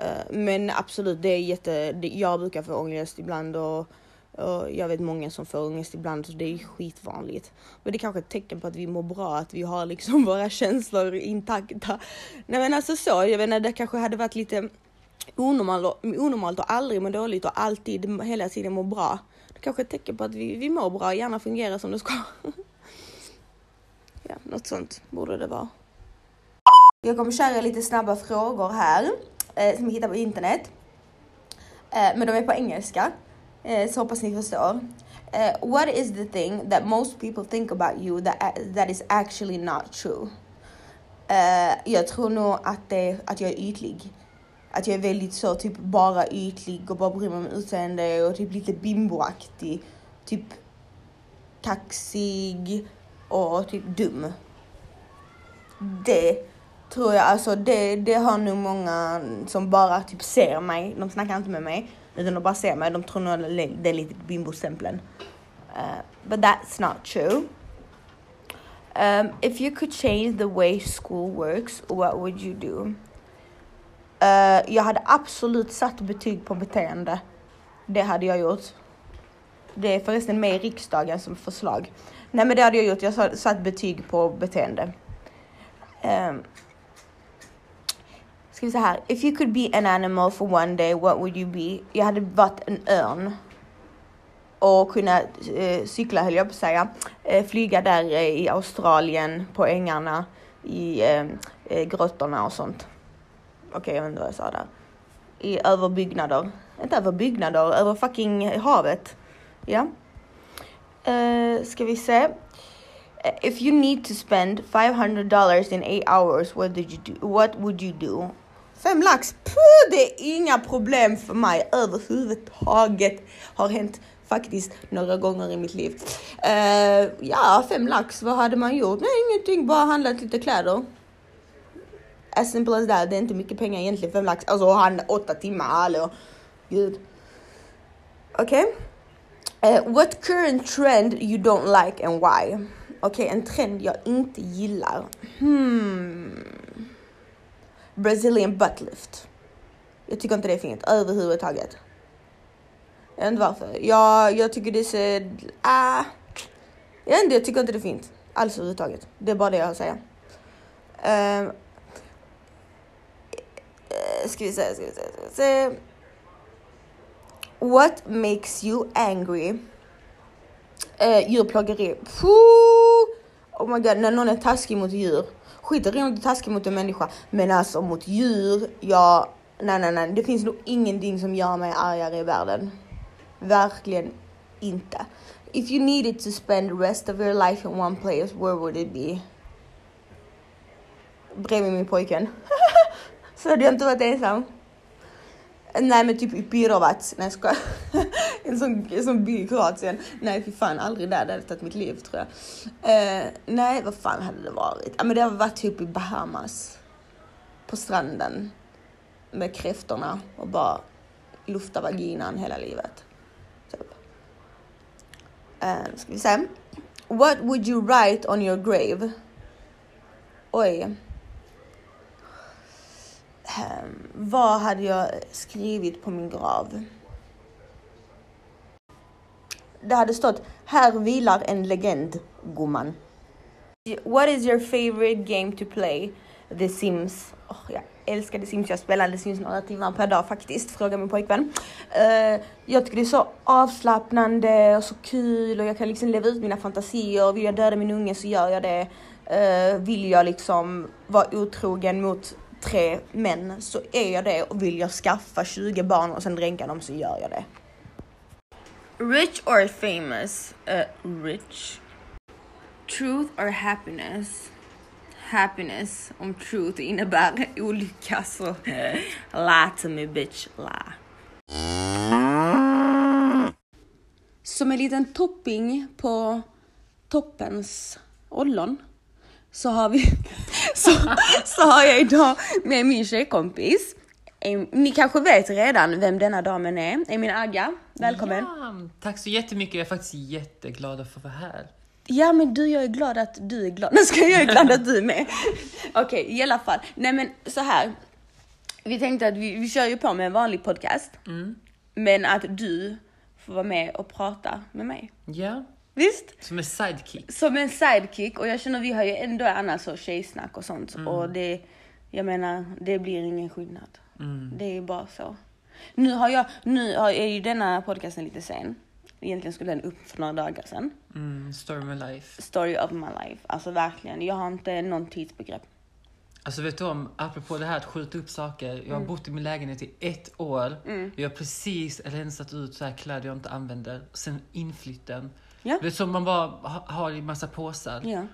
Eh, men absolut, det är jätte, det, jag brukar få ångest ibland och, och jag vet många som får ångest ibland så det är skitvanligt. Men det är kanske ett tecken på att vi mår bra, att vi har liksom [LAUGHS] våra känslor intakta. Nej men alltså så, jag vet inte, det kanske hade varit lite onormalt, onormalt och aldrig må dåligt och alltid hela tiden må bra Det kanske är ett tecken på att vi, vi mår bra, gärna fungerar som det ska. [LAUGHS] ja, något sånt borde det vara. Jag kommer köra lite snabba frågor här eh, som jag hittar på internet. Eh, men de är på engelska, eh, så hoppas ni förstår. Uh, what is the thing that most people think about you that, that is actually not true? Uh, jag tror nog att, det, att jag är ytlig att jag är väldigt så typ bara ytlig och bara bryr mig om utseende och typ lite bimboaktig. Typ kaxig och typ dum. Det tror jag, alltså det, det har nog många som bara typ ser mig, de snackar inte med mig, utan de bara ser mig, de tror nog det är lite bimbostämpeln. Uh, but that's not true. Um, if you could change the way school works, what would you do? Uh, jag hade absolut satt betyg på beteende. Det hade jag gjort. Det är förresten med i riksdagen som förslag. Nej men det hade jag gjort, jag satt betyg på beteende. Um, Ska vi säga här. If you could be an animal for one day, what would you be? Jag hade varit en örn. Och kunna eh, cykla höll jag på att säga. Eh, flyga där eh, i Australien på ängarna i eh, eh grottorna och sånt. Okej, jag vet inte vad jag sa där. I överbyggnader. Inte över byggnader, över fucking havet. Ja. Uh, ska vi se. Eh, if you need to spend 500 dollars in 8 hours, what, did you do? what would you do? Fem lax, puh, det är inga problem för mig överhuvudtaget. Har hänt faktiskt några gånger i mitt liv. Uh, ja, fem lax, vad hade man gjort? Nej, ingenting, bara handlat lite kläder. As simple as that. Det är inte mycket pengar egentligen, fem lax. Alltså han åtta timmar, hallå. Gud. Okej. Eh, what current trend you don't like and why? Okej, en trend jag inte gillar. Hmm. Brazilian butt lift. Jag tycker inte det är fint överhuvudtaget. Jag vet inte varför. Jag, jag tycker det ser... Äh, ah. jag vet inte, jag tycker inte det är fint. Alls överhuvudtaget. Det är bara det jag har att säga. Um, ska vi se, ska vi se, ska vi se. What makes you angry? Uh, djurplågeri. Oh my god, när någon är taskig mot djur. Skiter i om du är taskig mot en människa. Men alltså mot djur, ja, nej nej nej. Det finns nog ingenting som gör mig argare i världen. Verkligen inte. If you needed to spend the rest of your life in one place, where would it be? Bredvid min pojkvän. [LAUGHS] Så hade jag inte varit ensam. Nej men typ i Pirovac, nej jag skojar. [LAUGHS] en, sån, en sån by i Kroatien. Nej fy fan, aldrig där, det hade tagit mitt liv tror jag. Eh, nej vad fan hade det varit? Ja men det har varit typ i Bahamas. På stranden. Med kräftorna och bara lufta vaginan hela livet. Typ. Eh, ska vi se. What would you write on your grave? Oj. Ehm, vad hade jag skrivit på min grav? Det hade stått här vilar en legend, gumman. What is your favorite game to play? The Sims. Oh, jag älskar The Sims. Jag spelar The Sims några timmar per dag faktiskt, Fråga min pojkvän. Uh, jag tycker det är så avslappnande och så kul och jag kan liksom leva ut mina fantasier. Vill jag döda min unge så gör jag det. Uh, vill jag liksom vara otrogen mot tre män så är jag det och vill jag skaffa 20 barn och sen dränka dem så gör jag det. Rich or famous? Uh, rich. Truth or happiness? Happiness om truth innebär [LAUGHS] olycka så [LAUGHS] lie to me bitch, lie. Som en liten topping på toppens ollon så har vi [LAUGHS] så, så har jag idag med min tjejkompis. Ni kanske vet redan vem denna damen är. Emin Agga, välkommen. Ja, tack så jättemycket. Jag är faktiskt jätteglad att få vara här. Ja men du, jag är glad att du är glad. Nu ska jag är glad att du är med. [LAUGHS] Okej, okay, i alla fall. Nej men så här. Vi tänkte att vi, vi kör ju på med en vanlig podcast. Mm. Men att du får vara med och prata med mig. Ja. Visst? Som en sidekick. Som en sidekick och jag känner vi har ju ändå annars så tjejsnack och sånt Mm. och det, jag menar, det blir ingen skillnad. Mm. Det är bara så. Nu har jag, nu har- är ju denna podcasten lite sen. Egentligen skulle den upp för några dagar sedan. Mm, story of my life. Story of my life. Alltså verkligen, jag har inte någon tidsbegrepp. Alltså vet du om, apropå det här att skjuta upp saker. Jag Mm. har bott i min lägenhet i ett år. Jag har precis rensat ut så här kläder jag inte använder. Sen inflytten. Ja. Det är som man bara ha- har i massa påsar. Ja.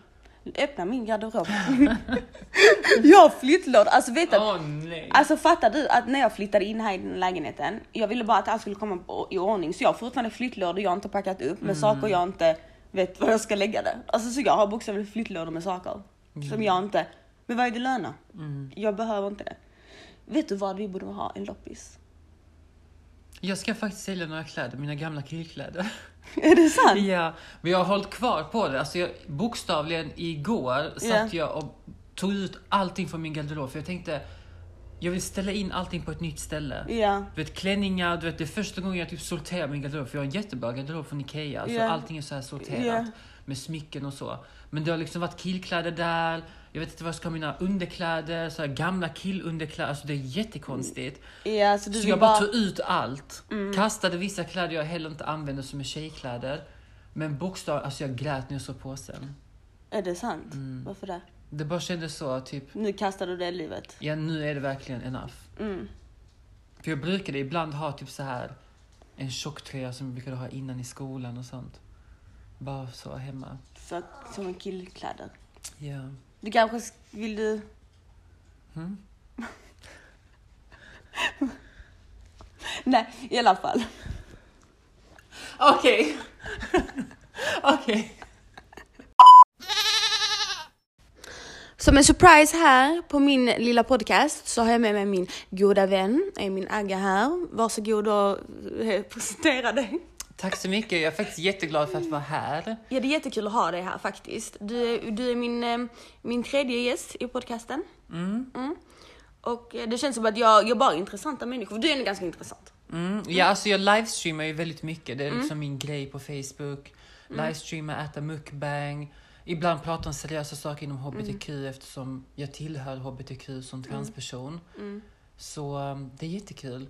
Öppna min garderob. [LAUGHS] jag har flyttlåda. Alltså vet du, Åh nej. Alltså fattar du att när jag flyttade in här i den lägenheten, jag ville bara att allt skulle komma på- i ordning så jag har fortfarande flyttlådor jag har inte packat upp med saker jag inte vet var jag ska lägga det. Alltså så jag har bokstavligt flyttlådor med saker som jag inte, men vad är det löna? Mm. Jag behöver inte det. Vet du vad vi borde ha? En loppis. Jag ska faktiskt sälja några kläder, mina gamla killkläder. [LAUGHS] Är det sant? Ja, men jag har hållit kvar på det. Alltså jag, bokstavligen igår satt jag och tog ut allting från min garderob för jag tänkte jag vill ställa in allting på ett nytt ställe. Ja. Du vet klänningar, du vet det är första gången jag typ sorterar min garderob för jag har en jättebra garderob från Ikea. Så Ja. allting är så här sorterat. Med smycken och så. Men det har liksom varit killkläder där, jag vet inte vad jag ska ha mina underkläder, så gamla killunderkläder, alltså det är jättekonstigt. Ja, så du Så vill jag bara tog ut allt. Kastade vissa kläder jag heller inte använder som är tjejkläder. Men bokstavligt, alltså jag grät när jag såg påsen. Är det sant? Mm. Varför det? Det bara kändes så, typ, Nu kastar du det livet. ja nu är det verkligen enough. Mm. För jag brukade ibland ha typ så här en tjocktröja som jag brukade ha innan i skolan och sånt. Bara så hemma. För, som en killkläder. Ja. Du kanske sk- vill du... Mm. [LAUGHS] Nej, i alla fall. Okej. [LAUGHS] Okej. Som en surprise här på min lilla podcast så har jag med mig min goda vän, är min Agga här. Varsågod och eh, [LAUGHS] presentera dig. Tack så mycket. Jag är faktiskt jätteglad för att vara här. Ja, det är jättekul att ha dig här faktiskt. Du är, du är min, eh, min tredje gäst i podcasten. Mm. Och eh, det känns som att jag, jag bara är intressanta människor. Du är ganska intressant. Mm. Ja, alltså jag livestreamar ju väldigt mycket. Det är Mm. liksom min grej på Facebook. Livestreama, äta mukbang. Ibland prata om seriösa saker inom HBTQ Mm. eftersom jag tillhör HBTQ som transperson. Mm. Så um, det är jättekul.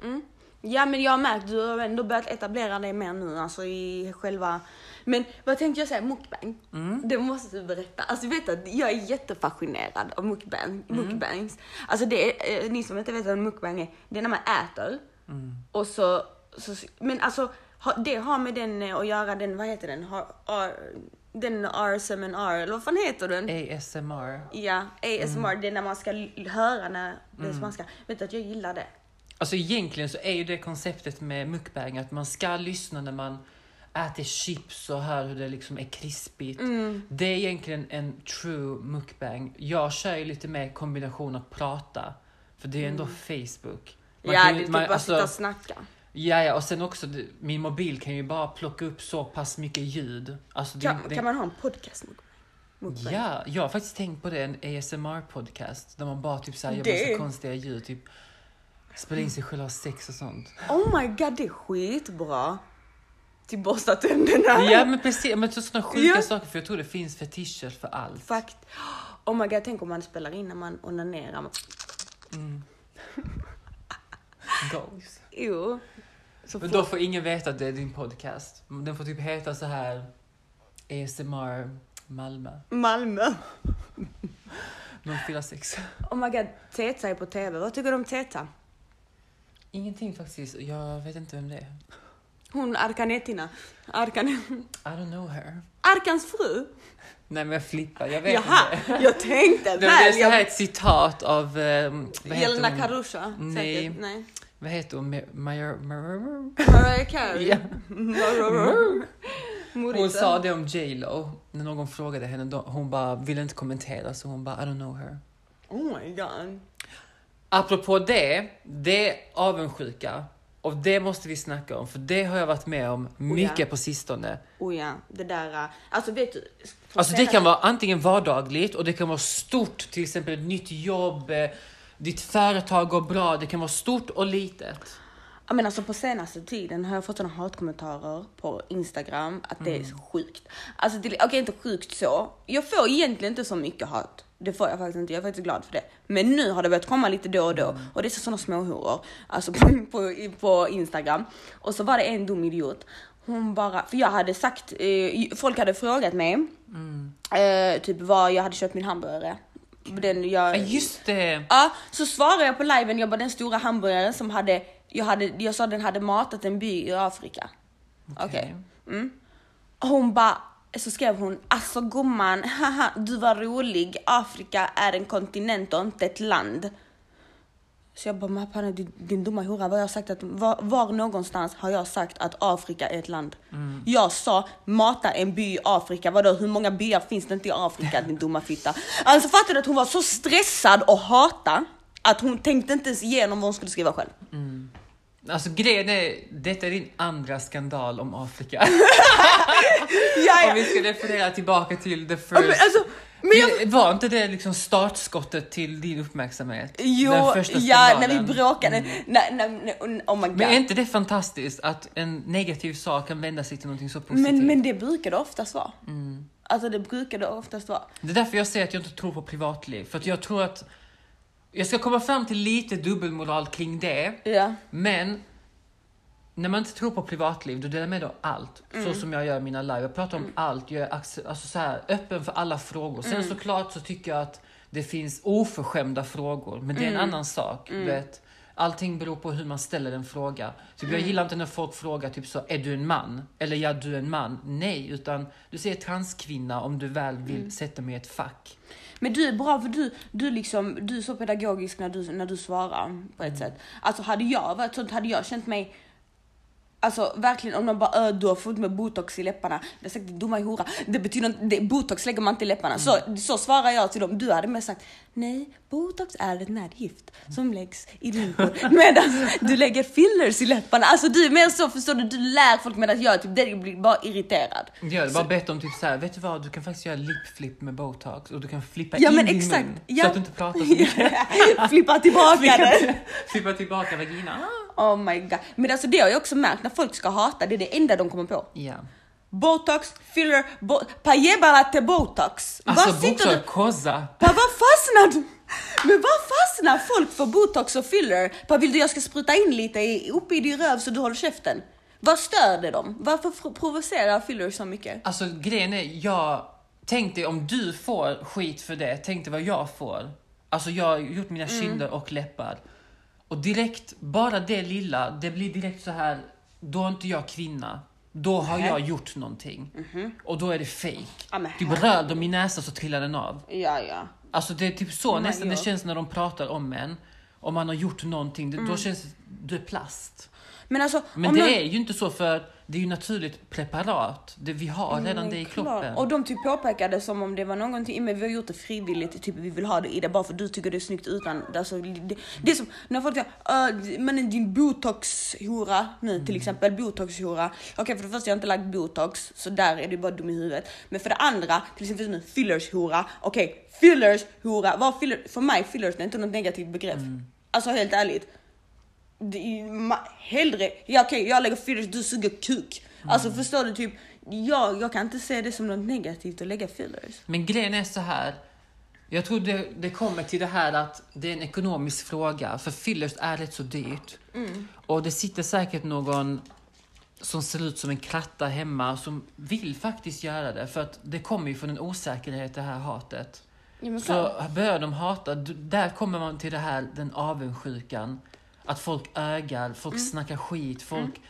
Ja men jag har märkt, du har ändå börjat etablera dig mer nu, alltså i själva... Men vad tänkte jag säga, mukbang? Det måste du berätta. Alltså vet att jag är jättefascinerad av mukbang, mukbangs. Alltså det är, eh, ni som inte vet vad en mukbang är, det är när man äter och så, så... Men alltså, det har med den eh, att göra, den, vad heter den? Har, har, den RSMNR, eller vad fan heter den? ASMR. Ja, ASMR, det är när man ska höra när det är spanska. Vet du att jag gillar det? Alltså egentligen så är ju det konceptet med mukbang att man ska lyssna när man äter chips och hör hur det liksom är krispigt. Mm. Det är egentligen en true mukbang. Jag kör ju lite mer kombination att prata. För det är ändå Facebook. Man Mm. ja, kan det ju- är typ man- bara alltså- sitta och snacka. Ja, ja, och sen också min mobil kan ju bara plocka upp så pass mycket ljud. Alltså, det, Kan, det, kan man ha en podcast mukbang? Ja, jag har faktiskt tänkt på det, en ASMR-podcast där man bara typ såhär gör massa konstiga ljud, typ spelar in sig själv och har sex och sånt. Oh my god, det är skitbra. Till borsta tänderna. Ja men precis, men så sådana sjuka Ja. saker för jag tror det finns fetischer för allt. Fakt. Oh my god, tänk om man spelar in när man onanerar. [LAUGHS] Goals. Jo. Så Men då får ingen veta att det är din podcast. Den får typ heta så här ASMR Malmö. Malmö. 046. Oh my god, Teta är på TV. Vad tycker du om Teta? Ingenting faktiskt, jag vet inte vem det är. Hon Arkanetina. Arkan... I don't know her. Arkans fru? Nej men jag flippar, jag vet Jaha, inte. jag tänkte Det, det är väl. så här ett citat av, heter Jelena? Karusha. Nej. säkert. Nej. Vad heter hon? Mariah Carey. Hon sa det om J Lo när någon frågade henne. Hon bara ville inte kommentera så hon bara I don't know her. Oh my god. Apropå det, det är avundsjuka. Och det måste vi snacka om för det har jag varit med om mycket ja. på sistone. Oh ja, det där. äh, Alltså vet du. Alltså det kan vara antingen vardagligt och det kan vara stort, till exempel ett nytt jobb, eh, ditt företag går bra, det kan vara stort och litet. Ja men alltså på senaste tiden har jag fått såna hatkommentarer på Instagram att det är Mm. så sjukt. Alltså okej inte sjukt så. Jag får egentligen inte så mycket hat. Det får jag faktiskt inte, jag är faktiskt glad för det. Men nu har det börjat komma lite då och då Mm. och det är så såna småhoror. Alltså på, [LAUGHS] på, på Instagram. Och så var det en dum idiot. Hon bara, för jag hade sagt, eh, folk hade frågat mig Mm. eh, typ vad jag hade köpt min hamburgare. Den jag, Ja just det! Ja, så svarade jag på liven, jag bara den stora hamburgaren som hade, jag, hade, jag sa den hade matat en by i Afrika. Okej. Mm. Hon bara, så skrev hon, alltså gumman, haha, du var rolig, Afrika är en kontinent och inte ett land. Så jag bara, din, din dumma hora, vad har jag sagt att, var, var någonstans har jag sagt att Afrika är ett land? Jag sa, mata en by i Afrika, vadå hur många byar finns det inte i Afrika din dumma fitta? [LAUGHS] Alltså fattar du att hon var så stressad och hata att hon tänkte inte ens igenom vad hon skulle skriva själv. Alltså grejen är, detta är din andra skandal om Afrika. [LAUGHS] Ja, Om vi ska referera tillbaka till the first... men alltså, men jag, Var inte det liksom startskottet till din uppmärksamhet? jo, Den första ja när vi bråkade, nej, nej, nej, oh my god. Men är inte det fantastiskt att en negativ sak kan vända sig till någonting så positivt? Men, men det brukar det oftast vara. Alltså det brukar det oftast vara. Det är därför jag säger att jag inte tror på privatliv. För att jag tror att jag ska komma fram till lite dubbelmoral kring det. Ja. Men när man inte tror på privatliv, då delar med dig av allt. Mm. Så som jag gör mina live. Jag pratar om allt. Jag är alltså så här, öppen för alla frågor. Sen Mm. såklart så tycker jag att det finns oförskämda frågor. Men det är en Mm. annan sak. Du vet. Allting beror på hur man ställer en fråga. Typ, Mm. Jag gillar inte när folk frågar typ så, är du en man? Eller ja, du är en man. Nej, utan du säger transkvinna om du väl vill Mm. sätta mig i ett fack. Men du är bra för du, du, liksom, du är så pedagogisk när du, när du svarar på ett sätt. Alltså hade jag varit sånt hade jag känt mig Alltså verkligen om de bara äh, du har fått med botox i läpparna. Det är sagt dumma hora. Det betyder inte, det, botox lägger man inte i läpparna. Så, så svarar jag till dem. Du hade mer sagt nej, botox är ett nervgift som läggs i rynkor. [LAUGHS] Medan du lägger fillers i läpparna. Alltså du mer så förstår du, du lär folk medan jag typ det blir bara irriterad. Jag hade bara bett dem typ så här, vet du vad, du kan faktiskt göra lipflip med botox och du kan flippa Ja, in men din exakt. mun Ja. så att du inte pratar så mycket. [LAUGHS] Flippa tillbaka det. [LAUGHS] flippa tillbaka vaginan. Oh my god. Men alltså det har jag också märkt när folk ska hata, det är det enda de kommer på. Ja. Botox, filler, bo pajebala till botox. Alltså du? koza. Vad fastnar du? Men vad fastnar folk för botox och filler? Pa, vill du jag ska spruta in lite i, upp i din röv så du håller käften? Vad stör det dem? Varför provocerar filler så mycket? Alltså grejen är, jag tänkte om du får skit för det, tänkte vad jag får. Alltså jag har gjort mina Mm. kinder och läppar. Och direkt, bara det lilla, det blir direkt så här, då är inte jag kvinna. Då har Nähä. jag gjort någonting. Och då är det fake. Men Typ rör de min näsa så trillar den av. Ja, ja. Alltså det är typ så my nästan det God. känns när de pratar om en. Om man har gjort någonting, det, då känns det, du är plast. Men alltså, Men Mm. det någon- är ju inte så för det är ju naturligt preparat. Det, vi har redan Men det i klart. kroppen. Och de typ påpekade som om det var någonting, men vi har gjort det frivilligt, typ vi vill ha det i det bara för du tycker det är snyggt utan, alltså, det, det är som när folk säger men din botox-hora nu Mm. till exempel, botox-hora. Okej för det första jag har inte lagt botox, så där är du bara dum i huvudet. Men för det andra, till exempel nu fillers-hora. Okej, fillers-hora, vad filler, för mig fillers det är inte något negativt begrepp. Mm. Alltså helt ärligt. Det är, hellre, ja okej jag lägger fillers, du suger kuk. Alltså förstår du typ, jag, jag kan inte se det som något negativt att lägga fillers. Men grejen är så här. Jag tror det, det kommer till det här att det är en ekonomisk fråga. För fillers är rätt så dyrt. Mm. Och det sitter säkert någon som ser ut som en kratta hemma som vill faktiskt göra det. För att det kommer ju från en osäkerhet det här hatet. Ja, Så börjar de hata, där kommer man till det här, den avundsjukan. Att folk ögar, folk Mm. snackar skit, folk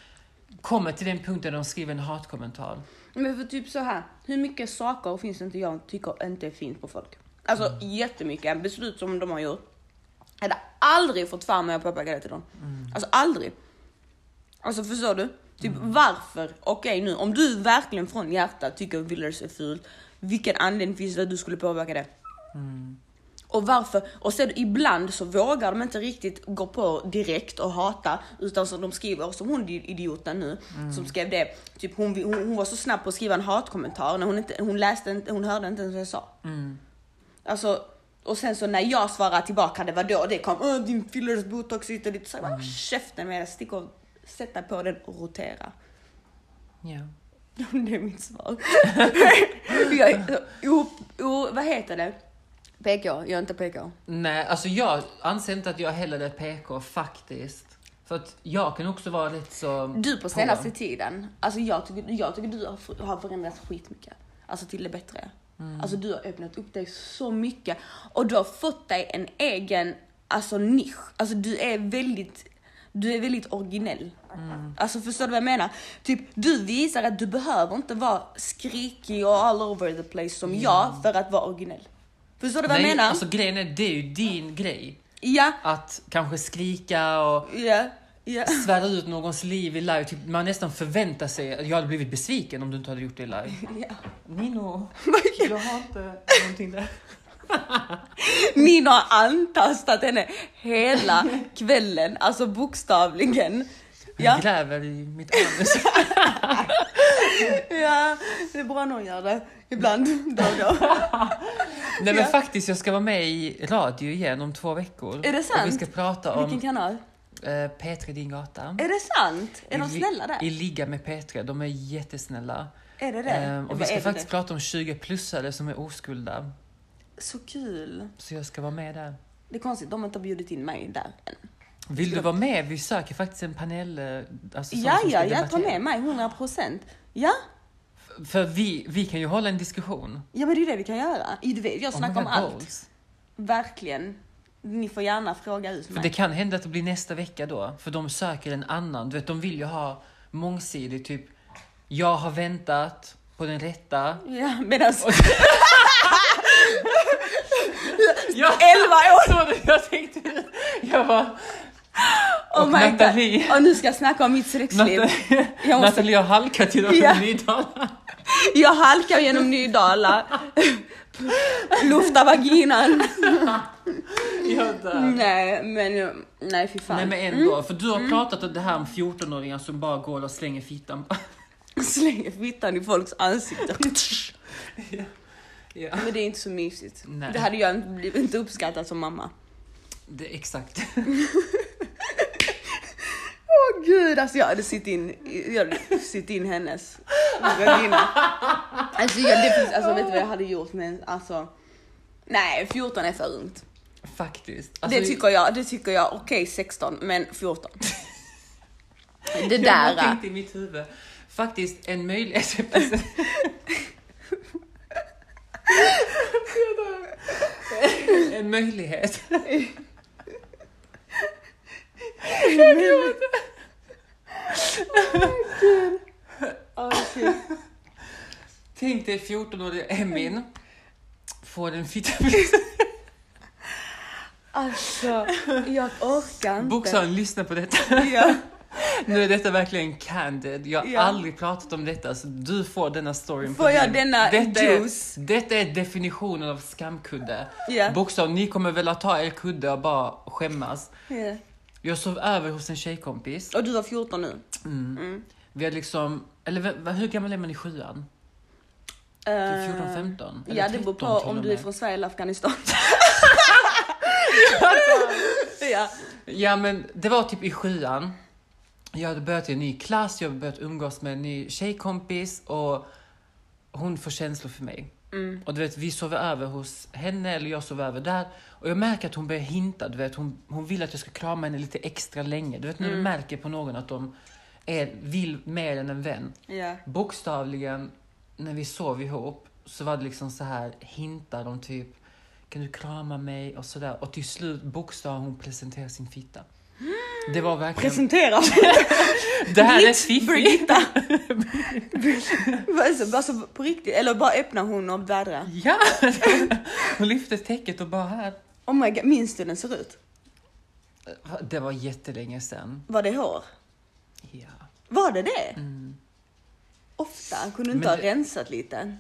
kommer till den punkten där de skriver en hatkommentar. Men för typ så här, hur mycket saker finns det inte jag tycker inte är fint på folk? Alltså Mm. jättemycket beslut som de har gjort. Jag hade aldrig fått för mig att påpeka det till dem. Mm. Alltså aldrig. Alltså förstår du? Typ Mm. varför? Okej nu, om du verkligen från hjärtat tycker Willers är ful, vilken anledning finns det att du skulle påverka det? Mm. Och varför? Och sen ibland så vågar de inte riktigt gå på direkt och hata utan som de skriver, som hon idioten nu som skrev det. Typ hon, hon, hon var så snabb på att skriva en hatkommentar när hon inte, hon läste inte, hon hörde inte ens vad jag sa. Mm. Alltså, och sen så när jag svarade tillbaka, det var då det kom, Åh, din fillers botox hit och dit. Så jag bara, käften med dig, stick och sätt dig på den och rotera. Ja. [LAUGHS] Det är mitt svar. [LAUGHS] jag, o, o, vad heter det? PK, jag är inte PK. Nej, alltså jag anser inte att jag heller är PK faktiskt. För att jag kan också vara rätt så... Du på senaste tiden, alltså jag tycker, jag tycker du har, för- har förändrats skitmycket. Alltså till det bättre. Alltså du har öppnat upp dig så mycket och du har fått dig en egen alltså nisch. Alltså du är väldigt, du är väldigt originell. Alltså förstår du vad jag menar? Typ du visar att du behöver inte vara skrikig och all over the place som jag för att vara originell. Förstår du vad jag Nej, menar? alltså grejen är, det är ju din grej. Ja, Att kanske skrika och ja, ja. svära ut någons liv i live. Typ, man nästan förväntar sig... Jag hade blivit besviken om du inte hade gjort det i live. [LAUGHS] ja. Nino, jag har inte någonting där. [LAUGHS] Nina har antastat henne hela kvällen, alltså bokstavligen. Jag Ja, gräver i mitt anus. [LAUGHS] ja, det är bra någon gör det. Ibland, då och då. [LAUGHS] Nej men Ja. faktiskt, jag ska vara med i radio igen om två veckor. Är det sant? Och vi ska prata om Vilken kanal? eh, P3 Din Gata. Är det sant? Är de I li- snälla där? I Ligga med P3, de är jättesnälla. Är det det? Ehm, och Vad vi ska faktiskt det? prata om 20-plussare som är oskulda. Så kul. Så jag ska vara med där. Det är konstigt, de har inte bjudit in mig där än. Vill du vara med? Vi söker faktiskt en panel. eh, Alltså, Ja, ja, jag tar med mig 100 procent. Ja, För vi, vi kan ju hålla en diskussion. ja, men det är det vi kan göra. Du vet, jag snackar om allt. goals. Verkligen. Ni får gärna fråga ut För mig. det kan hända att det blir nästa vecka då. För de söker en annan. Du vet, de vill ju ha mångsidigt. Typ, jag har väntat på den rätta. Ja, medan Jag, 11 år! så jag tänkte, jag var... Oh och Nathalie. Och nu ska jag snacka om mitt sexliv. Nathalie, Jag måste- Nathalie har halkat till Ja. Nydala. Jag halkar genom Nydala. Luftar vaginan. Jag dör. Nej, men nej fy fan. Nej men ändå, för du har pratat om det här om 14-åringar som bara går och slänger fittan. Slänger fittan i folks ansikten. ja. Men det är inte så mysigt. Nej. Det hade jag inte blivit uppskattat som mamma. Det exakt. Åh gud, alltså jag hade sitt in, jag hade sitt in hennes vagina. Alltså, jag, det finns, alltså vet du vad jag hade gjort med alltså. Nej, 14 är för ungt. Faktiskt. Alltså, det tycker jag, det tycker jag, okej 16, men 14. [LAUGHS] Det Jag där. bara tänkte i mitt huvud. Faktiskt en möjlighet. [LAUGHS] En möjlighet. [LAUGHS] Shit. Tänk dig 14-åriga Emin får en fitta Alltså, jag orkar inte. Bokstavligen lyssna på detta. Ja. Nu är detta verkligen candid. Jag har Ja. aldrig pratat om detta, så du får denna storyn Får jag denna detta juice? Är, detta är definitionen av skamkudde. Ja. Bokstavligen, ni kommer väl att ta er kudde och bara skämmas. Ja. Jag sov över hos en tjejkompis. Och du var 14 nu? Vi hade liksom, eller v- hur gammal är man i sjuan? Typ 14, 15? Eller Ja, det beror 13 på om du är från Sverige eller Afghanistan. [LAUGHS] ja. Ja men det var typ i sjuan. Jag hade börjat i en ny klass, jag hade börjat umgås med en ny tjejkompis och hon får känslor för mig. Mm. Och du vet, vi sover över hos henne eller jag sover över där. Och jag märker att hon börjar hinta, du vet, hon, hon vill att jag ska krama henne lite extra länge. Du vet när Mm. du märker på någon att de är, vill mer än en vän. ja. Bokstavligen, när vi sov ihop så var det liksom så här hintar om typ kan du krama mig och sådär. Och till slut bokstavligen hon presenterar sin fitta. Det var verkligen... Presentera. [LAUGHS] Det här är Britt, fiffigt. Britta. [LAUGHS] alltså, alltså på riktigt, eller bara öppna hon och vädra. Ja! [LAUGHS] Hon lyfte täcket och bara här. Oh my god, minns du hur den ser ut? Det var jättelänge sedan. Var det hår? Ja. Var det det? Ofta, kunde du inte Men ha det- rensat lite?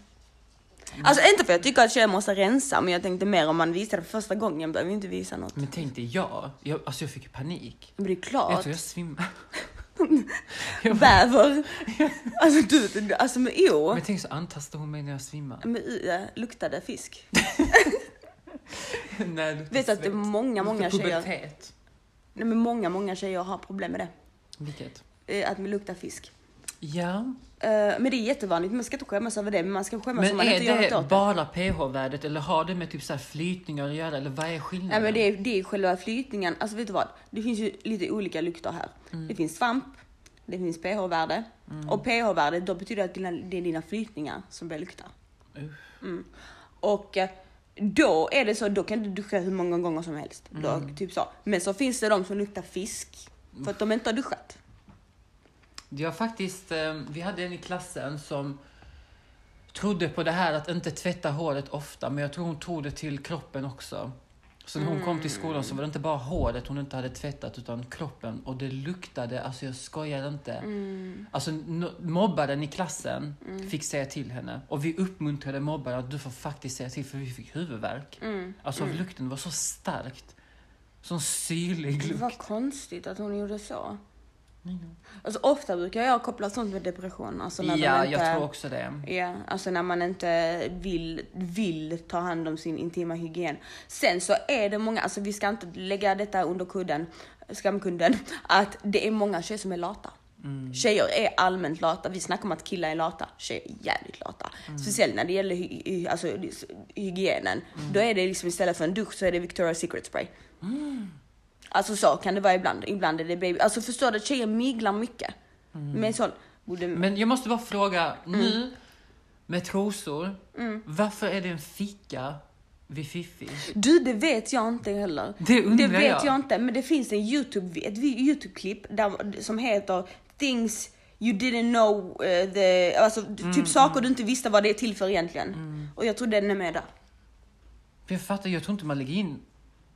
Alltså inte för att jag tycker att tjejer måste rensa, men jag tänkte mer om man visar det för första gången behöver vi inte visa något. Men tänk dig, jag, jag, alltså jag fick panik. Men det är Jag klart, tror jag svimmade. [LAUGHS] bäver. [LAUGHS] Alltså du, alltså men jo. Men tänk så antastade hon mig när jag svimmade. Men uh, luktade fisk. Nej, det Vet du att det är många, många tjejer, Pubertet. nej, men många, många tjejer har problem med det. Vilket? Eh, Att man luktar fisk. Ja. Eh, Men det är jättevanligt, man ska inte skämmas över det, men man ska skämmas om Men man är inte gör något det åt det. bara pH-värdet eller har det med typ så här flytningar att göra eller vad är skillnaden? Nej men det är, det är själva flytningen, alltså vet du vad? Det finns ju lite olika lukter här. Mm. Det finns svamp, det finns pH-värde. Och pH-värde, då betyder det att dina, det är dina flytningar som börjar lukta. Mm. Och eh, då är det så, då kan du duscha hur många gånger som helst. Då, Mm. typ så. Men så finns det de som luktar fisk, för att de inte har duschat. Jag faktiskt, eh, vi hade en i klassen som trodde på det här att inte tvätta håret ofta, men jag tror hon tog det till kroppen också. Så när hon kom till skolan så var det inte bara håret hon inte hade tvättat utan kroppen och det luktade, alltså jag skojar inte. Mm. Alltså mobbaren i klassen fick säga till henne och vi uppmuntrade mobbaren att du får faktiskt säga till för vi fick huvudvärk. Mm. Alltså lukten var så starkt. Sån syrlig Det lukt. var konstigt att hon gjorde så. Alltså ofta brukar jag koppla sånt med depression. Alltså när Ja, inte, jag tror också det. Ja, alltså när man inte vill, vill ta hand om sin intima hygien. Sen så är det många, alltså vi ska inte lägga detta under kudden, skamkudden, att det är många tjejer som är lata. Tjejer är allmänt lata. Vi snackar om att killar är lata. Tjejer är jävligt lata. Speciellt när det gäller hy- hy- alltså, hygienen. Då är det liksom istället för en dusch så är det Victoria's Secret spray. Alltså så kan det vara ibland. Ibland är det baby. Alltså förstår du? Tjejer myglar mycket. Med sån... Borde, Men jag måste bara fråga, Mm. nu med trosor, varför är det en ficka vid Fifi? Du, det vet jag inte heller. Det undrar vet jag. jag. inte, men det finns en YouTube, ett YouTube-klipp där, som heter Things you didn't know, eh, the, alltså Mm, typ saker du inte visste vad det är till för egentligen. Och jag tror den är med där. Jag fattar, jag tror inte man lägger in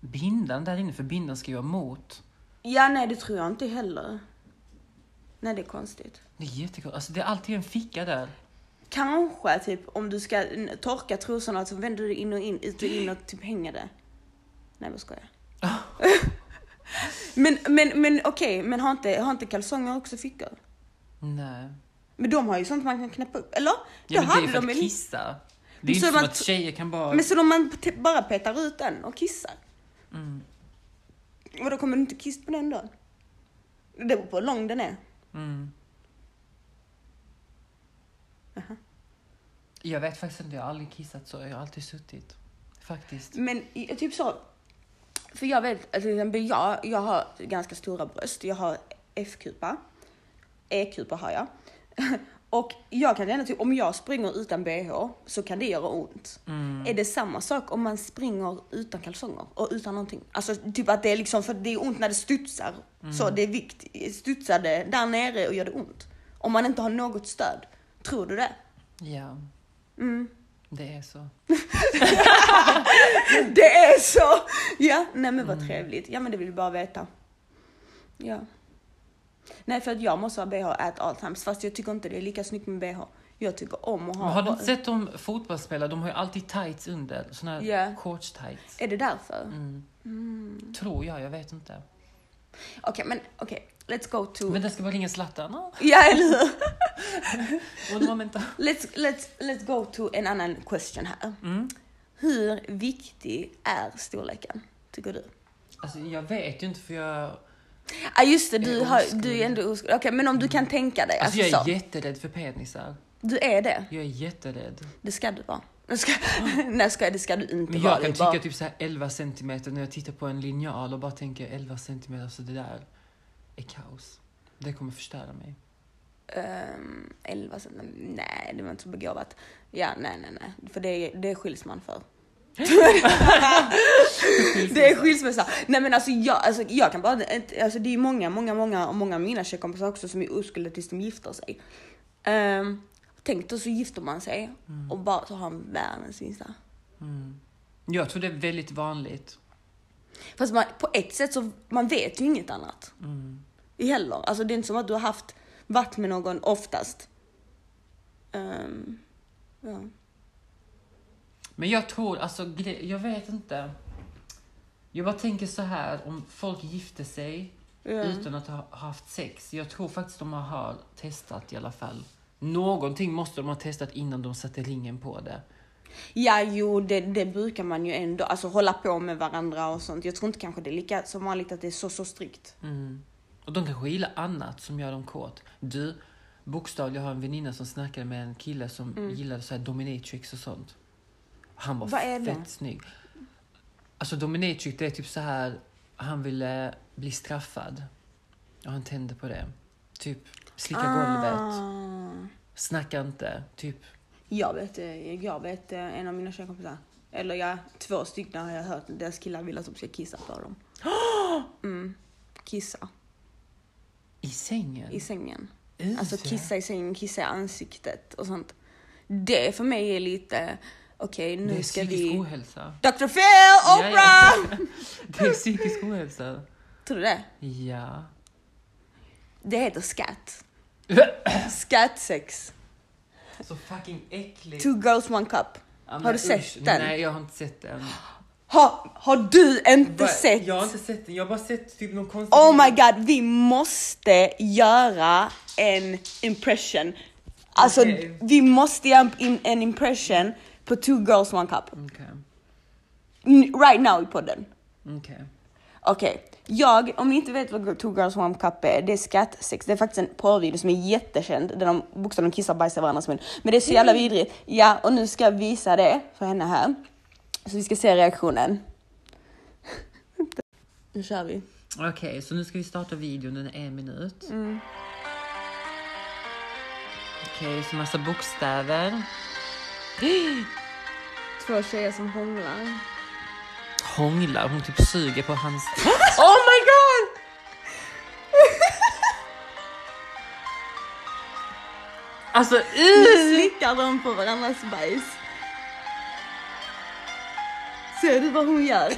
bindan där inne, för bindan ska ju vara mot. Ja, nej det tror jag inte heller. Nej, det är konstigt. Det är jättekonstigt. Alltså det är alltid en ficka där. Kanske typ om du ska torka trosorna så vänder du in och in, ut och in och typ hänger det. Nej, vad ska jag? [LAUGHS] men men, men okej, men har inte, har inte kalsonger också fickor? Nej. Men de har ju sånt man kan knäppa upp, eller? Ja, men det är för de att kissa. Det är Så inte som man att tjejer kan bara... Men så om man bara petar ut den och kissar? Mm. Och då kommer du inte kissa på den då? Det beror på hur lång den är. Mm. Jag vet faktiskt inte, jag har aldrig kissat så. Jag har alltid suttit. Faktiskt. Men typ så, för jag vet, alltså, till exempel jag, jag har ganska stora bröst. Jag har F-kupa. E-kupa har jag. [LAUGHS] Och jag kan känna typ om jag springer utan bh så kan det göra ont. Mm. Är det samma sak om man springer utan kalsonger och utan någonting? Alltså typ att det är liksom, för det är ont när det studsar. Så det är vikt, studsar det där nere och gör det ont. Om man inte har något stöd. Tror du det? Ja, Mm. det är så. [LAUGHS] Det är så! Ja, nej men vad trevligt. Ja men det vill vi bara veta. Ja. Nej för att jag måste ha bh at all times fast jag tycker inte det är lika snyggt med bh. Jag tycker om att ha... Men har du inte sett de fotbollsspelare? De har ju alltid tights under. Såna här Ja. shorts-tights. Är det därför? Mm. Tror jag, jag vet inte. Okej men okej, let's go to... Men det ska bara ringa Zlatan. Ja eller hur? [LAUGHS] Let's, let's, let's go to en annan question här. Mm. Hur viktig är storleken? Tycker du? Alltså, jag vet ju inte för jag... Ja ah, just det, du, Jag har, du är ändå oskuld. Okej men om du kan tänka dig. Alltså, Alltså, jag är så. jätterädd för penisar. Du är det? Jag är jätterädd. Det ska du vara. [LAUGHS] Jag ska, nej ska, det ska du inte Men vara. jag Det kan tycka bara- typ så här 11 centimeter när jag tittar på en linjal och bara tänker 11 centimeter, så det där är kaos. Det kommer förstöra mig. Um, 11 cent, nej det var inte så begåvat. Ja, nej, nej, nej. För det, det skils man för. [LAUGHS] det är skilsmässa. Nej men alltså jag, alltså jag kan bara, alltså det är många, många, många, många av mina tjejkompisar också som är oskulda tills de gifter sig. Um, tänk då så gifter man sig och bara så har man världens minsta. Mm. Jag tror det är väldigt vanligt. Fast man, på ett sätt så, man vet ju inget annat. Mm. Heller. Alltså det är inte som att du har haft, varit med någon oftast. Ehm, ja. Men jag tror, alltså, jag vet inte. Jag bara tänker så här, om folk gifter sig Ja. utan att ha haft sex. Jag tror faktiskt de har testat i alla fall. Någonting måste de ha testat innan de satte ringen på det. Ja, jo, det, det brukar man ju ändå, alltså hålla på med varandra och sånt. Jag tror inte kanske det är lika som vanligt att det är så, så strikt. Mm. Och de kanske gillar annat som gör dem kåt. Du, bokstavligen, jag har en väninna som snackade med en kille som gillade så här dominatrix och sånt. Han var. Vad är det? fett snygg. Alltså dominatrix, det är typ så här, han ville bli straffad. Och han tände på det. Typ slicka golvet, Ah. snacka inte, typ. Jag vet, eh, jag vet eh, en av mina tjejkompisar, eller ja, två stycken har jag hört, deras killar vill att de ska kissa för dem. [GASPS] Mm. Kissa I sängen. i sängen. Uh, Alltså kissa i sängen, kissa i ansiktet och sånt. Det för mig är lite, okej Det nu är ska psykisk vi... ohälsa. Dr. Phil, Ja, Oprah! ja. [LAUGHS] Det är psykisk ohälsa. Tror du det? Ja. Det heter scat. Scat-sex. [COUGHS] Så fucking äckligt. Two girls, one cup. Ja, Har du usch, sett den? Nej, jag har inte sett den. Ha, har du inte Va? sett? Jag har inte sett den, jag har bara sett typ någon konstig Oh video. my god, vi måste göra en impression. Alltså, Okej. vi måste göra en, en impression på two girls, one cup. N- Right now i podden. okej. Okej, jag, om ni inte vet vad Two Girls One Cup är, det är skattsex. Det är faktiskt en porrvideo som är jättekänd där de bokstavligen kissar och bajsar varandras mun. Men det är så jävla vidrigt. Ja, och nu ska jag visa det för henne här. Så vi ska se reaktionen. [LAUGHS] Nu kör vi. Okej, så nu ska vi starta videon, den är en minut. Mm. Okej, så massa bokstäver. [GASPS] [GASPS] Två tjejer som hånglar. Hånglar, hon typ suger på hans... [LAUGHS] Oh my god! [LAUGHS] Alltså, Nu uh! slickar de på varandras bajs. Ser du vad hon gör? [COUGHS]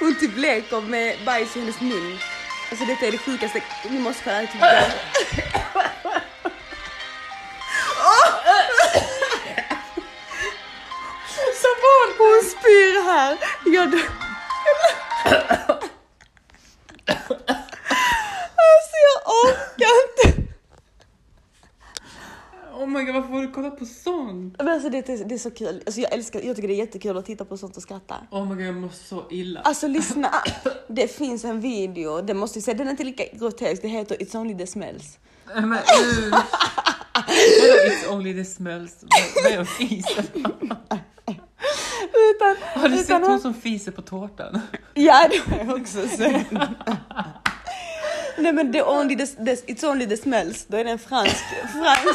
Hon typ leker med bajs i hennes mun. Alltså detta är det sjukaste. Vi måste kolla typ. [COUGHS] [COUGHS] hon spyr här. Jag dör. Alltså jag orkar inte. Oh my god, varför får du kolla på sånt? Men alltså det, är- det är så kul. Alltså jag älskar, jag tycker det är jättekul att titta på sånt och skratta. Oh my god, jag mår så illa. Alltså lyssna, det finns en video, det måste jag säga, den är inte lika grotesk, det heter It's only the smells. Men usch! Vadå, It's only the smells? Vad- är en fis? Utan, Har du sett hon han- som fiser på tårtan? Ja, det har jag också sett. Nej men det only the, the, It's only the smells, då är det en fransk, fransk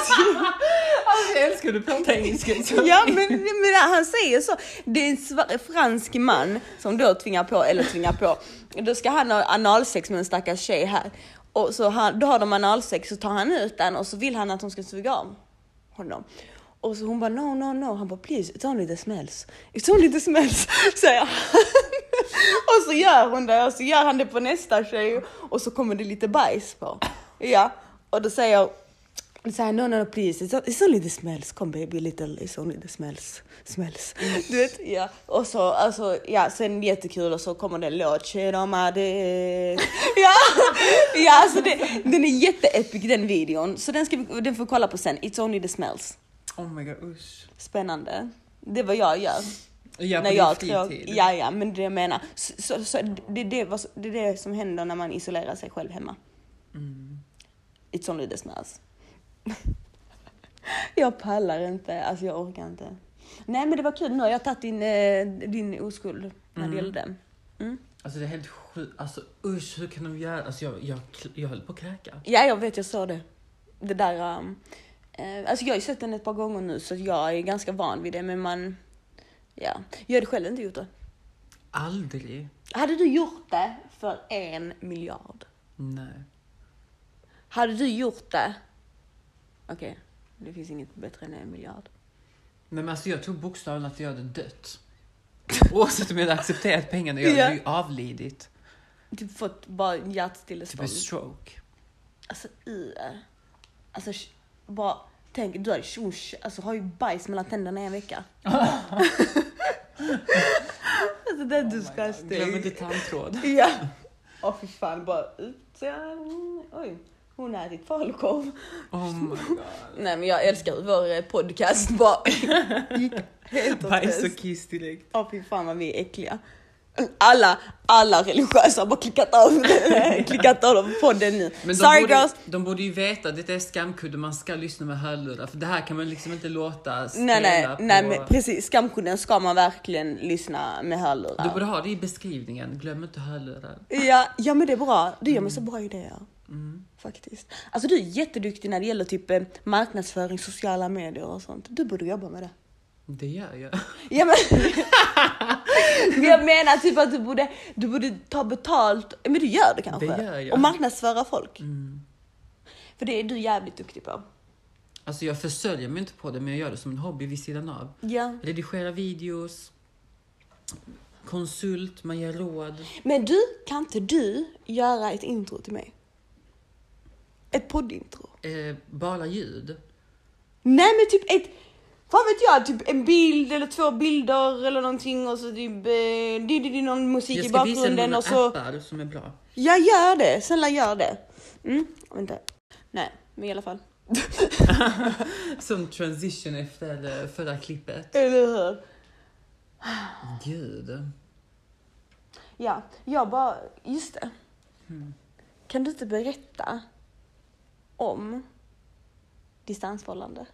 Alltså, jag älskar du pratar engelska. Ja men, men han säger så. Det är en fransk man som då tvingar på, eller tvingar på. Då ska han ha analsex med en stackars tjej här. Och så han, då har de analsex så tar han ut den och så vill han att hon ska suga av honom. Och så hon bara no, no, no. Han bara please, it's only the smells. It's only the smells, [LAUGHS] säger han. [LAUGHS] och så gör hon det och så gör han det på nästa tjej och så kommer det lite bajs på. Ja, och då säger säger han, no, no, please, it's, it's only the smells, come baby, little, it's only the smells, smells. Du vet, ja. Och så, alltså, ja, sen jättekul och så kommer det en låt. Ja, ja, alltså det, den är jätteepic den videon, så den, ska vi, den får vi kolla på sen, It's only the smells. Oh my god, usch. Spännande. Det är vad jag gör. Ja, när jag tror, ja, ja, men det jag menar. Så, så, så, det, det, är vad- det är det som händer när man isolerar sig själv hemma. Mm. It's only the smells. [LAUGHS] jag pallar inte, alltså jag orkar inte. Nej men det var kul, nu har jag tagit din, eh, din oskuld när det gäller den. Mm. Alltså det är helt sjukt. Alltså usch, hur kan de göra? Alltså jag, jag, jag höll på att kräka. Ja jag vet, jag sa det. Det där, um, eh, alltså jag har ju sett den ett par gånger nu så jag är ganska van vid det men man, ja. Jag hade själv inte gjort det. Aldrig. Hade du gjort det för en miljard? Nej. Hade du gjort det? Okej, det finns inget bättre än en miljard. Nej men alltså jag tror bokstavligen att jag hade dött. Oavsett om jag hade accepterat pengarna, jag Ja. hade ju avlidit. Typ fått bara Typ hjärtstillestånd. en stroke. Alltså i. Alltså sh- bara tänk, du har, ju- alltså, har ju bajs mellan tänderna i en vecka. [LAUGHS] alltså det är Glöm disgusting. inte tandtråd. Ja. Åh fy fan, bara ut. Oj, hon har ätit falukorv. Oh my [LAUGHS] god. Nej men jag älskar hur vår eh, podcast bara [LAUGHS] gick helt åt Bajs och kiss direkt. Åh fy fan vad vi är äckliga. Alla, alla religiösa har bara klickat av, [LAUGHS] klickat av podden nu. Men de Sorry borde, girls! de borde ju veta att det är skamkudde, man ska lyssna med hörlurar. För det här kan man liksom inte låta spela Nej nej, på... nej men precis, skamkudden ska man verkligen lyssna med hörlurar. Du borde ha det i beskrivningen, glöm inte hörlurar. Ja, ja men det är bra, du ger mig så bra idéer. Mm. Faktiskt. Alltså du är jätteduktig när det gäller typ eh, marknadsföring, sociala medier och sånt. Du borde jobba med det. Det gör jag. [LAUGHS] Ja men, men jag menar typ att du borde, du borde ta betalt, men du gör det kanske? Det gör jag. Och marknadsföra folk. Mm. För det är du jävligt duktig på. Alltså jag försörjer mig inte på det, men jag gör det som en hobby vid sidan av. Ja. Redigera videos, konsult, man ger råd. Men du, kan inte du göra ett intro till mig? Ett poddintro? Eh, bara ljud. Nej men typ ett, vad vet jag, typ en bild eller två bilder eller någonting och så typ, eh, det, det, det någon musik Jag i ska visa bakgrunden några och så. appar som är bra. Jag gör det, snälla gör det. Mm, vänta. Nej, men i alla fall. [LAUGHS] Som transition efter eh, förra klippet. Eller hur? Gud. Ja, jag bara, just det. Mm. Kan du inte berätta om distansförhållande?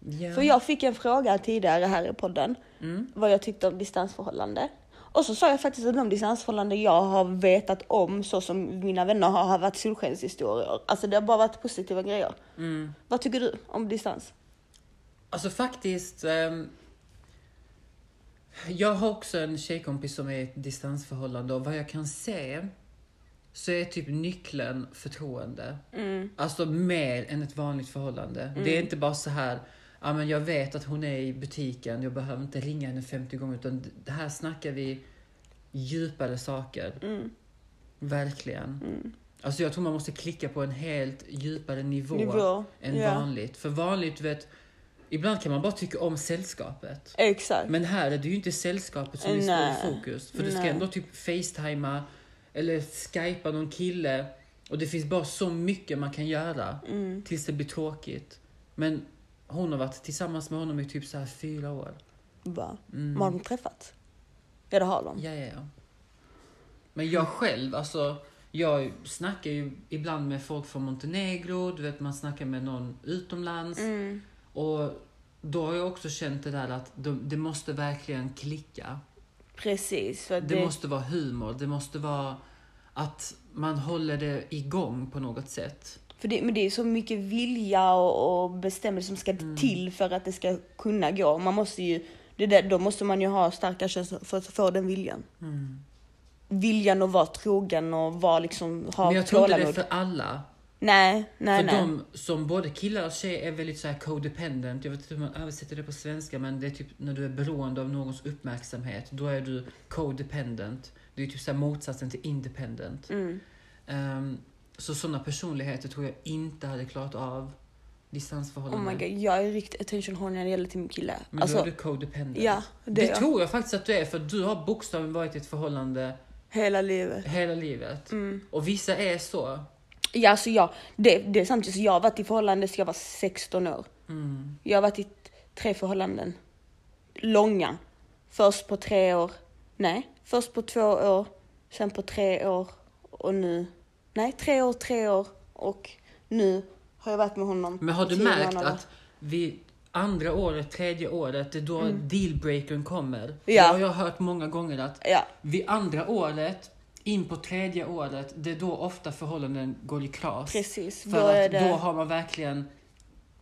Ja. För jag fick en fråga tidigare här i podden, Mm. vad jag tyckte om distansförhållande. Och så sa jag faktiskt att de distansförhållanden jag har vetat om, så som mina vänner har, har varit solskenshistorier. Alltså det har bara varit positiva grejer. Mm. Vad tycker du om distans? Alltså faktiskt. ehm, jag har också en tjejkompis som är i ett distansförhållande och vad jag kan se så är typ nyckeln förtroende. Mm. Alltså mer än ett vanligt förhållande. Det är inte bara så här, ja men jag vet att hon är i butiken, jag behöver inte ringa henne 50 gånger utan det här snackar vi djupare saker. Mm. Verkligen. Alltså jag tror man måste klicka på en helt djupare nivå, Nivå, än ja. vanligt. För vanligt, du vet, ibland kan man bara tycka om sällskapet. Exakt. Men här är det ju inte sällskapet som är Nej. står i fokus. För du ska Nej. ändå typ facetima eller skypa någon kille. Och det finns bara så mycket man kan göra Mm. tills det blir tråkigt. Men hon har varit tillsammans med honom i typ så här fyra år. Bara, Mm. Har de träffats? Ja det har de. Ja, ja, ja. Men jag själv, alltså, jag snackar ju ibland med folk från Montenegro, du vet man snackar med någon utomlands. Mm. Och då har jag också känt det där att de, det måste verkligen klicka. Precis. För Det det, måste vara humor, det måste vara att man håller det igång på något sätt. för det, men det är så mycket vilja och, och bestämmelser som ska Mm. till för att det ska kunna gå. Man måste ju, det där, då måste man ju ha starka känslor för att få den viljan. Viljan att vara trogen och vara liksom, ha Men jag tror inte det är för alla. Nej, nej, för nej. de som både killar och tjejer är väldigt så här codependent. Jag vet inte hur man översätter det på svenska men det är typ när du är beroende av någons uppmärksamhet. Då är du codependent. Det är typ så motsatsen till independent. Mm. Ehm, så sådana personligheter tror jag inte hade klarat av Oh distansförhållanden. my god, jag är riktigt attention horny när det gäller till min kille. Men alltså, då är du codependent. ja, det, Det jag. tror jag faktiskt att du är för du har bokstavligen varit i ett förhållande Hela livet. hela livet. Mm. Och vissa är så. Ja, alltså jag, det, det är sant. Så jag har varit i förhållande sedan jag var 16 år. Mm. Jag har varit i tre förhållanden. Långa. Först på tre år. Nej, först på två år. Sen på tre år. Och nu. Nej, tre år, tre år. Och nu har jag varit med honom. Men har du märkt månader. att vid andra året, tredje året, det är då dealbreakern kommer? Mm. Ja. Det har jag hört många gånger att Ja, vid andra året, in på tredje året, det är då ofta förhållanden går i kras. precis. För Då att det... då har man verkligen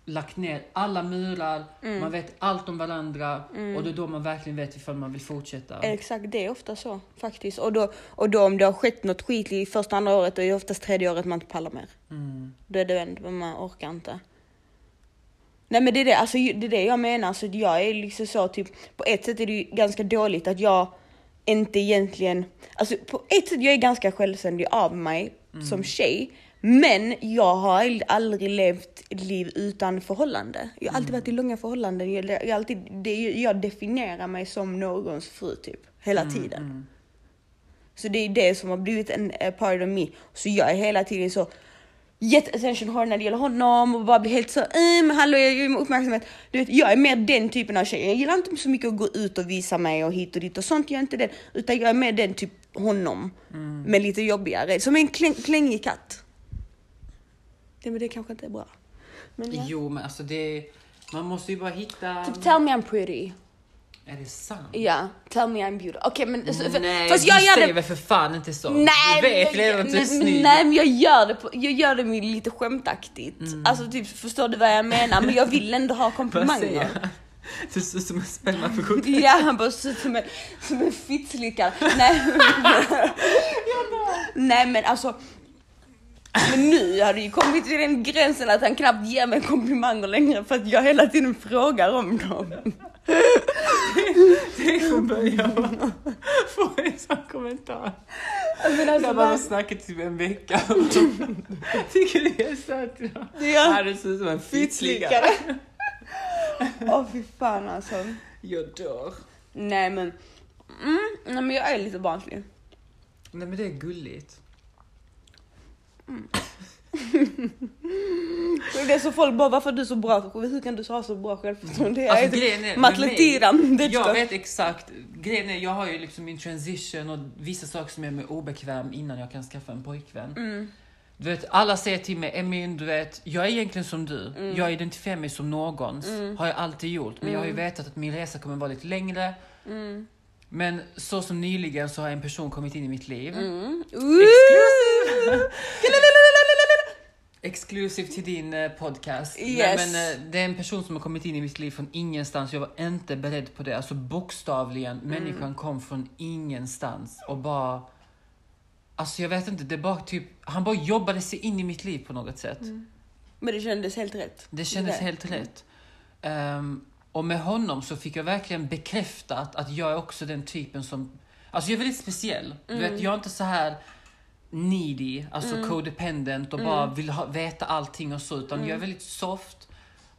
lagt ner alla murar, Mm. man vet allt om varandra och det är då man verkligen vet ifall man vill fortsätta. Exakt, det är ofta så faktiskt. Och då, och då om det har skett något skit i första andra året, då är det oftast tredje året man inte pallar mer. Mm. Då är det ändå, man orkar inte. Nej men det är det, alltså, det är det jag menar. Alltså, jag är liksom så typ, på ett sätt är det ju ganska dåligt att jag inte egentligen, alltså på ett sätt jag är ganska självständig av mig som tjej. Men jag har ald- aldrig levt liv utan förhållande. Jag har alltid varit i långa förhållanden. Jag, jag, alltid, det, jag definierar mig som någons fru typ, hela tiden. Så det är det som har blivit en a part of me. Så jag är hela tiden så jätteattention har när det gäller honom och bara blir helt så, men hallå jag ger uppmärksamhet. Du vet, jag är mer den typen av tjej. Jag gillar inte så mycket att gå ut och visa mig och hit och dit och sånt. Jag är inte den. Utan jag är mer den typ honom. Men lite jobbigare. Som en kläng, klängig katt. Det, men det kanske inte är bra. Men ja. Jo, men alltså det... Man måste ju bara hitta... Typ tell me I'm pretty. Är det sant? Ja, tell me I'm beautiful. Okej men... så- för, Nej, fast du jag gör säger det väl för fan inte så? Nej, du vet men- redan att du är snygg. Nej men jag gör det, på, jag gör det med lite skämtaktigt. Mm. Alltså typ förstår du vad jag menar? Men jag vill ändå ha [LAUGHS] komplimanger. [LAUGHS] Du ser ut som en spermaförskjutare. [LAUGHS] Ja han bara ser ut som en, som en fittslickare. Nej. Nej men alltså. Men nu har det ju kommit till den gränsen att han knappt ger mig komplimanger längre för att jag hela tiden frågar om dem. Tänk från början få en sån kommentar. Men alltså, Jag bara har snackat typ en vecka. Tycker du jag är söt idag? Ja. Du ser ut som en. Fittslickare. Åh fy fan alltså. Jag dör. Nej men. Mm, nej men jag är lite barnslig. Nej men det är gulligt. [LAUGHS] Det är så folk bara, varför är du så bra? Hur kan du ha så bra självförtroende? Jag Alltså, är typ mig, jag vet exakt. Grejen är, jag har ju liksom min transition och vissa saker som är mig obekväm innan jag kan skaffa en pojkvän. Mm. Du vet, alla säger till mig, Emin, du vet, jag är egentligen som du. Mm. Jag identifierar mig som någons. Har jag alltid gjort. Men jag har ju vetat att min resa kommer vara lite längre. Mm. Men så som nyligen så har en person kommit in i mitt liv. Mm. Exclusive! Exclusive till din eh, podcast. Yes. Nej, men, eh, det är en person som har kommit in i mitt liv från ingenstans. Jag var inte beredd på det. Alltså bokstavligen, Mm. människan kom från ingenstans och bara... Alltså jag vet inte, det bara typ... Han bara jobbade sig in i mitt liv på något sätt. Men det kändes helt rätt. Det kändes Det. helt rätt. Ehm, och med honom så fick jag verkligen bekräftat att jag är också den typen som... Alltså jag är väldigt speciell. Du vet, jag är inte så här needy, alltså codependent och bara vill ha, veta allting och så, utan jag är väldigt soft.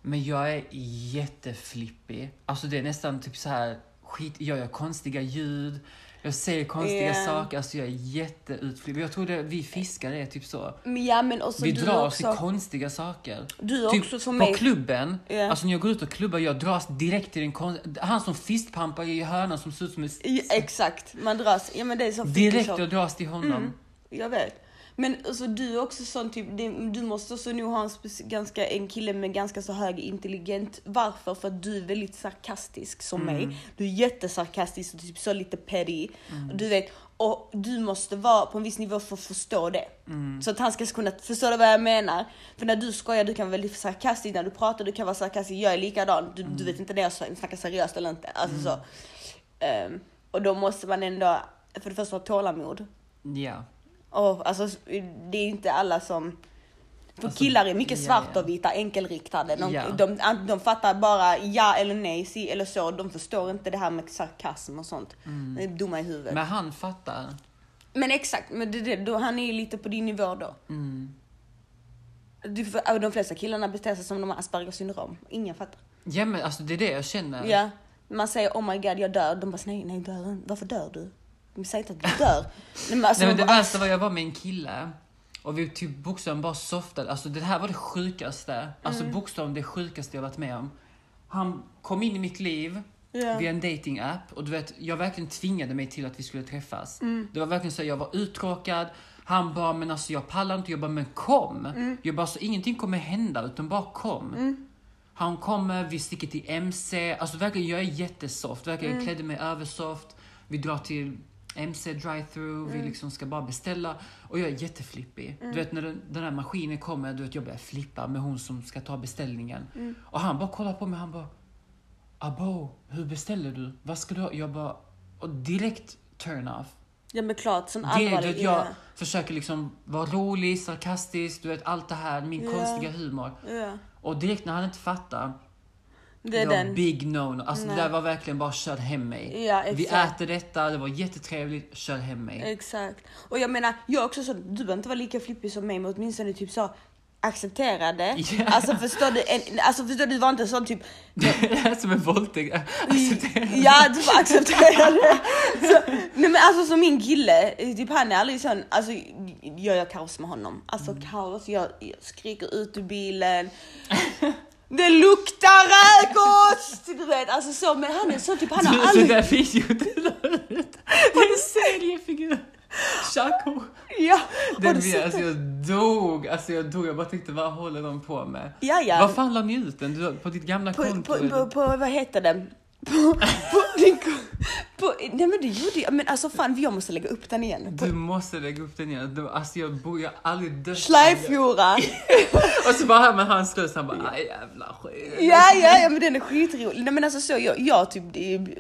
Men jag är jätteflippig. Alltså det är nästan typ så här skit, jag gör konstiga ljud, jag säger konstiga Ja. saker, alltså jag är jätteutflippig. Jag tror det, vi fiskare är typ så. Ja men också Vi oss också. till konstiga saker. Du Typ också på mig. klubben, Ja. alltså när jag går ut och klubbar, jag dras direkt till den konst... Han som fistpampar i hörnan som ser ut som en... Ja, exakt, man dras. Ja men det är så Direkt jag dras till honom. Mm. Jag vet. Men alltså, du är också sån typ, du måste också nog ha en, ganska, en kille med ganska så hög intelligent. Varför? För att du är väldigt sarkastisk som Mm. mig. Du är jättesarkastisk och typ så lite petty. Och du vet, och du måste vara på en viss nivå för att förstå det. Mm. Så att han ska kunna förstå vad jag menar. För när du skojar, du kan vara väldigt sarkastisk. När du pratar, du kan vara sarkastisk. Jag är likadan. Du, Mm. du vet inte när jag snackar seriöst eller inte. Alltså så. Ehm, och då måste man ändå, för det första ha tålamod. Ja. Och, alltså, det är inte alla som... För Alltså, killar är mycket svart ja. och vita, enkelriktade. De, Ja. de, de, fattar bara ja eller nej, si eller så. De förstår inte det här med sarkasm och sånt. De är dumma i huvudet. Men, Men han fattar. exakt, men det, det, då, han är ju lite på din nivå då. Mm. Du, för, de flesta killarna beter sig som de har Aspergers syndrom. Ingen fattar. Ja men alltså det är det jag känner. Ja. Man säger oh my god jag dör. De bara nej, nej dör. Varför dör du? De säger inte att du dör. Nej, men alltså, Nej, men det bara, värsta var jag var med en kille och vi typ bokstavligen bara softade. Alltså det här var det sjukaste. Alltså Mm. bokstavligen det sjukaste jag varit med om. Han kom in i mitt liv Ja. via en dating app och du vet, jag verkligen tvingade mig till att vi skulle träffas. Mm. Det var verkligen så, jag var uttråkad. Han bara, men alltså jag pallar inte. Jag bara, men kom. Mm. Jag bara, så ingenting kommer hända utan bara kom. Han kommer, vi sticker till MC. Alltså verkligen, jag är jättesoft. Verkligen, Mm. jag klädde mig översoft. Vi drar till MC drive-through, Mm. vi liksom ska bara beställa. Och jag är jätteflippig. Du vet när den, den här maskinen kommer, du vet jag börjar flippa med hon som ska ta beställningen. Mm. Och han bara kollar på mig, han bara Abo, hur beställer du? Vad ska du ha? Jag bara, och direkt turn off. ja men klart, sån Det, du allvarlig. vet, jag ja. försöker liksom vara rolig, sarkastisk, du vet allt det här, min Ja. konstiga humor. Ja. Och direkt när han inte fattar, Det är var den. big no Alltså Nej. det där var verkligen bara kör hem mig. Ja, Vi exakt. äter detta, det var jättetrevligt, kör hem mig. Exakt. Och jag menar, jag också så, du behöver inte vara lika flippig som mig men åtminstone typ så accepterade. Ja. Alltså förstår du, en, alltså förstår du, det var inte sån typ, Det är som en våldtäkt. Acceptera. ja du bara accepterade. Så, nej men alltså som min kille, typ han är aldrig sån, alltså jag gör kaos med honom. Alltså Mm. kaos, jag, jag skriker ut ur bilen. Det luktar räkost! Du vet, alltså så, men han är så typ, han har det aldrig... där videot du la ut. Det är en seriefigur. Chaco. Ja, Den du vi, alltså det? jag dog, alltså jag dog. Jag bara tänkte vad håller de på med? Ja, ja. Vad fan la ni ut den? Du, på ditt gamla på, konto? på, på, på, vad heter det? På, på, din på, nej men det gjorde jag, men alltså fan jag måste lägga upp den igen. På Du måste lägga upp den igen. Du, alltså jag bor, jag har aldrig dött. Schleifjora. [LAUGHS] Och så bara hör man hans röst, han bara aj jävla skit. ja, ja, ja men den är skitrolig. Nej men alltså så, jag, jag typ,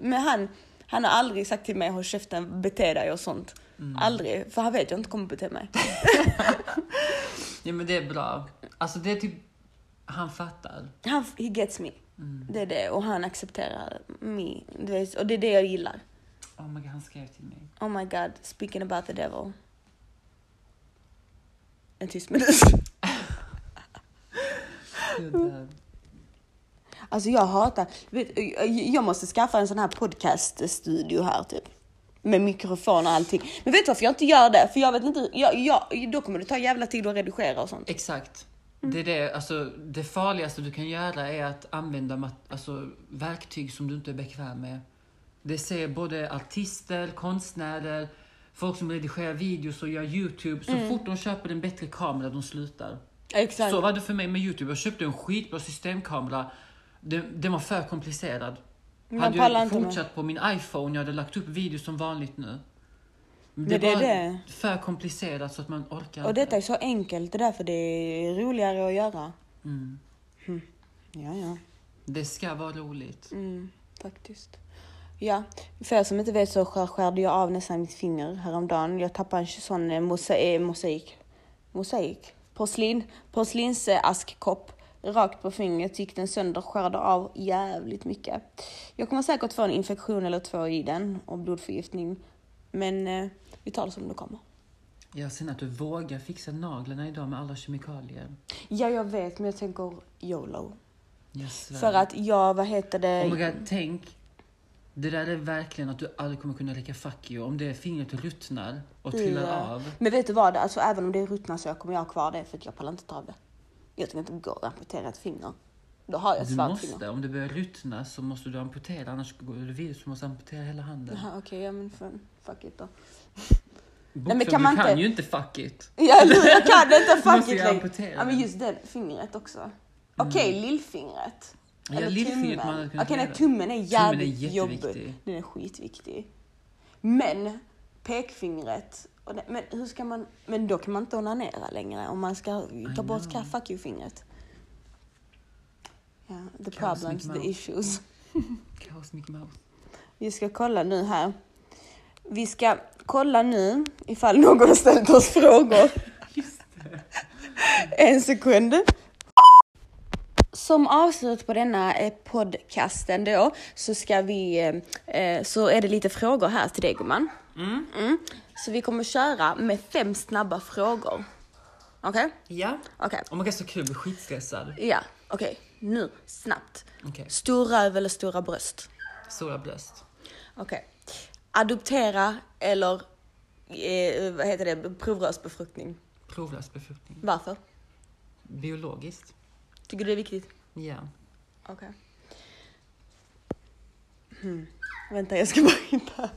men han, han har aldrig sagt till mig håll käften, bete dig och sånt. Mm. Aldrig, för han vet jag inte kommer bete mig. [LAUGHS] Ja men det är bra. Alltså det är typ, han fattar. Han, he gets me. Mm. Det är det, och han accepterar. Du vet, och det är det jag gillar. Oh my god, han skrev till mig. Oh my god, speaking about the devil. En tyst minut. [LAUGHS] Alltså jag hatar, vet, jag måste skaffa en sån här podcaststudio här typ. Med mikrofon och allting. Men vet du varför jag inte gör det? För jag vet inte, jag, jag, då kommer det ta jävla tid att redigera och sånt. Exakt. Det, är det, alltså, det farligaste du kan göra är att använda alltså, verktyg som du inte är bekväm med. Det ser både artister, konstnärer, folk som redigerar videos och gör YouTube. Så fort de köper en bättre kamera, de slutar. Exakt. Så var det för mig med YouTube. Jag köpte en skitbra systemkamera. Den, den var för komplicerad. Man hade jag inte med. fortsatt på min iPhone, jag hade lagt upp videos som vanligt nu. Men Men det är det. för komplicerat så att man orkar Och detta är så enkelt, det är därför det är roligare att göra. Mm. Ja, ja. Det ska vara roligt. Mm, faktiskt. Ja, för er som inte vet så skär, skärde jag av nästan mitt finger häromdagen. Jag tappade en sån eh, mosaik, mosaik, mosaik, porslin, porslinsaskkopp rakt på fingret gick den sönder, skärde av jävligt mycket. Jag kommer säkert få en infektion eller två i den och blodförgiftning. Men eh, vi tar det som det kommer. Jag ser att du vågar fixa naglarna idag med alla kemikalier. Ja, jag vet, men jag tänker YOLO. Jag svär. För att jag, vad heter det? Oh my God, tänk. Det där är verkligen att du aldrig kommer kunna räcka fuck you. Om det fingret ruttnar och trillar Ja. av. Men vet du vad? Alltså, även om det är ruttna så kommer jag ha kvar det för att jag pallar inte ta av det. Jag tänker inte gå och amputera ett finger. Då har jag ett Du svart måste, finger. om det börjar ruttna så måste du amputera. Annars går det virus som måste amputera hela handen. Okej, ja men fan, fuck it då. Bokstavligt, men kan man du kan inte- ju inte fuck it. Ja, jag kan inte [LAUGHS] fuck it längre. Ja, men just det fingret också. Okej, lillfingret. Ja, Eller lillfingret tummen. Okej, nej, göra. tummen är Tummen är jävligt jobbig. Den är skitviktig. Men pekfingret, det, men hur ska man, men då kan man inte onanera längre om man ska ta bort fuck you-fingret. Ja, the Kaos problems, the issues. [LAUGHS] Kaos Mickey Mouse. Vi ska kolla nu här. Vi ska kolla nu ifall någon har ställt oss frågor. En sekund. Som avslut på denna eh, podcasten då så ska vi, eh, eh, så är det lite frågor här till dig gumman. Mm. Mm. Så vi kommer köra med fem snabba frågor. Okej? Ja. Okej. Oh my god, så kul. Jag blir skitstressad. Ja, okej. Nu, snabbt. Okej. Stor röv eller stora bröst? Stora bröst. Okej. Adoptera eller eh, vad heter det, provrörsbefruktning? Provlös befruktning. Varför? Biologiskt. Tycker du det är viktigt? Ja. Okej. Hmm. Vänta, jag ska [LAUGHS] bara hitta.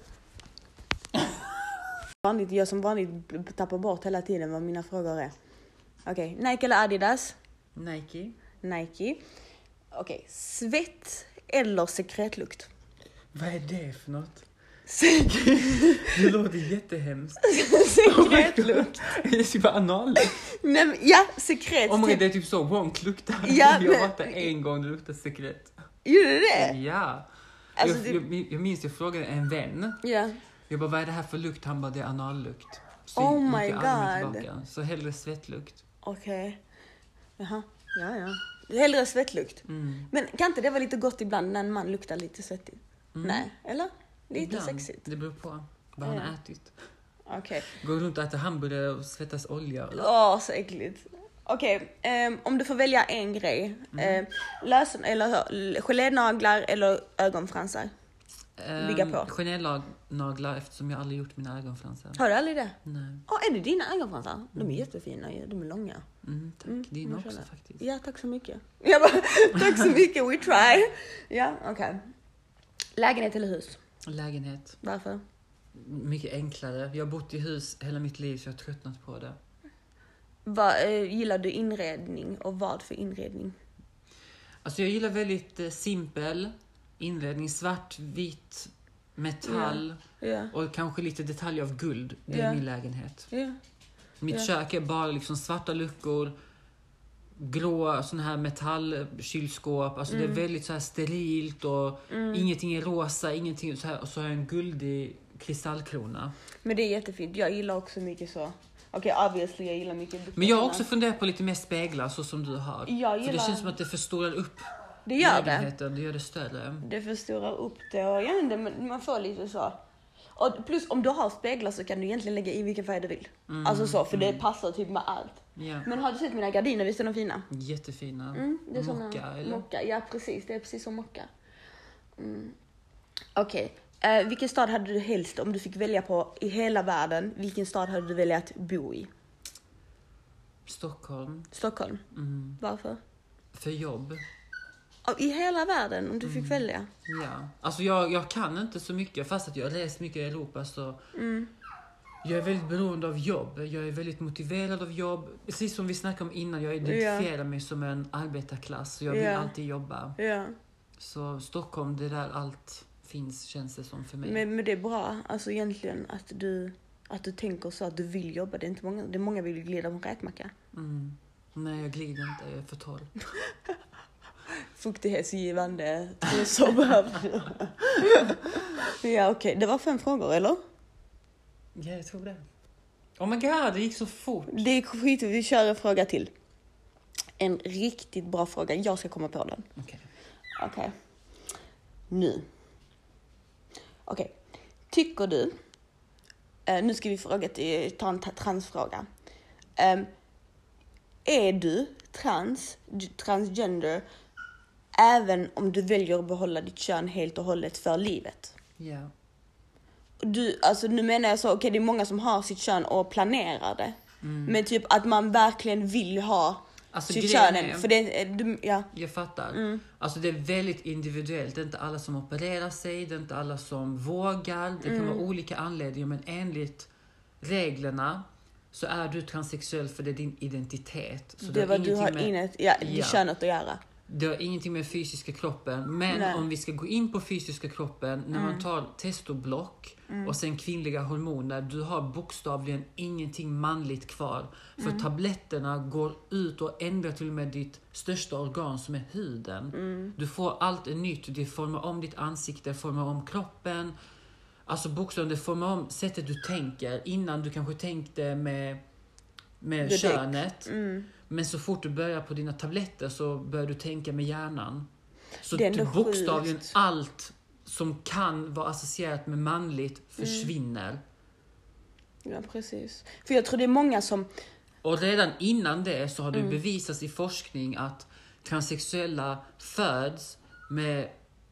Vanligt, jag som vanligt tappar bort hela tiden vad mina frågor är. Okej, Nike eller Adidas? Nike. Nike. Okej, svett eller sekretlukt? Vad är det för något? [LAUGHS] Det låter jättehemskt. sekretlukt. Det är typ anallukt. Nej, men, ja, sekret. Om typ- det är typ så wonk luktar. Ja, jag men- där en gång det luktar sekret. Gjorde det? Ja. Alltså, jag, det- jag, jag minns jag frågade en vän. Ja. Jag bara, vad är det här för lukt? Han bara, det är anallukt. Så Oh my God. tillbaka. Så hellre svettlukt. Okej. Jaha. Ja, ja. Hellre svettlukt. Mm. Men kan inte det vara lite gott ibland när en man luktar lite svettig? Mm. Nej, eller? Lite Ibland. sexigt. Det beror på vad han har ätit. Okej. Går runt och äter hamburgare och svettas olja. Åh, så äckligt. Okej, ehm, om du får välja en grej. Mm. Eh, lös, eller gelénaglar eller ögonfransar? Ligga på. Um, Gelénaglar eftersom jag aldrig gjort mina ögonfransar. Har du aldrig det? Nej. Åh, är det dina ögonfransar? De är jättefina ju, de är långa. Mm, tack. Mm, Dina också faktiskt. Ja, tack så mycket. Jag bara, [LAUGHS] tack så mycket, we try. Ja, okej. Lägenhet eller hus? Lägenhet. Varför? Mycket enklare. Jag har bott i hus hela mitt liv så jag har tröttnat på det. Vad, eh, gillar du inredning och vad för inredning? Alltså jag gillar väldigt eh, simpel inredning. Svart, vitt, metall Ja. och kanske lite detaljer av guld. Det är min lägenhet. Mitt kök är bara liksom svarta luckor, grå sån här metallkylskåp. Alltså Mm. det är väldigt så här sterilt och ingenting är rosa, ingenting så här. Och så har jag en guldig kristallkrona. Men det är jättefint. Jag gillar också mycket så. Okej, obviously jag gillar mycket Men jag har också funderat på lite mer speglar så som du har. Jag För det gillar- känns som att det förstorar upp Det gör det. det gör det större. Det förstorar upp det och inte, men man får lite så. Och plus om du har speglar så kan du egentligen lägga i vilken färg du vill. Alltså så, för det passar typ med allt. Ja. Men har du sett mina gardiner? Visst är de fina? Jättefina. Mm, det är såna- Mocka eller? Mocka, ja precis. Det är precis som mocka. Mm. Okej, Eh, vilken stad hade du helst, om du fick välja på i hela världen, vilken stad hade du velat bo i? Stockholm. Stockholm. Mm. Varför? För jobb. I hela världen, om du fick välja? Ja. Alltså jag, jag kan inte så mycket, fast att jag har rest mycket i Europa så Mm. jag är väldigt beroende av jobb. Jag är väldigt motiverad av jobb. Precis som vi snackade om innan, jag identifierar mig som en arbetarklass. Så jag vill Ja. alltid jobba. Ja. Så Stockholm, det är där allt finns känns det som för mig. Men, men det är bra, alltså egentligen att du, att du tänker så att du vill jobba. Det är inte många, det är många vill glida på en räkmacka. Mm. Nej, jag glider inte, jag är för torr. [LAUGHS] Fuktighetsgivande trosor. Ja okej, det var fem frågor eller? Ja, jag tror det. Oh my god, det gick så fort. Det är skit, vi kör en fråga till. En riktigt bra fråga, jag ska komma på den. Okej. Okej. Nu. Okej. Tycker du, eh, nu ska vi fråga till, ta en transfråga. Ehm, är du trans, transgender, även om du väljer att behålla ditt kön helt och hållet för livet? Ja. Du, alltså nu menar jag så, okej det är många som har sitt kön och planerar det. Men typ att man verkligen vill ha Alltså, sitt kön. är- För det, är- du, ja. Jag fattar. Alltså det är väldigt individuellt. Det är inte alla som opererar sig, det är inte alla som vågar. Det kan vara olika anledningar men enligt reglerna så är du transsexuell för det är din identitet. Så Det är vad du har med- inne, ja, det Ja. könet att göra. Det har ingenting med fysiska kroppen. Men Nej. om vi ska gå in på fysiska kroppen, när Mm. man tar testoblock och sen kvinnliga hormoner, du har bokstavligen ingenting manligt kvar. För Mm. tabletterna går ut och ändrar till och med ditt största organ som är huden. Mm. Du får allt nytt, det formar om ditt ansikte, formar om kroppen. Alltså bokstavligen, det formar om sättet du tänker. Innan du kanske tänkte med, med Direkt. könet. Mm. Men så fort du börjar på dina tabletter så börjar du tänka med hjärnan. Så Det är ändå typ bokstavligen sjukt. allt som kan vara associerat med manligt Mm. försvinner. Ja, precis. För jag tror det är många som, Och redan innan det så har det Mm. bevisats i forskning att transsexuella föds med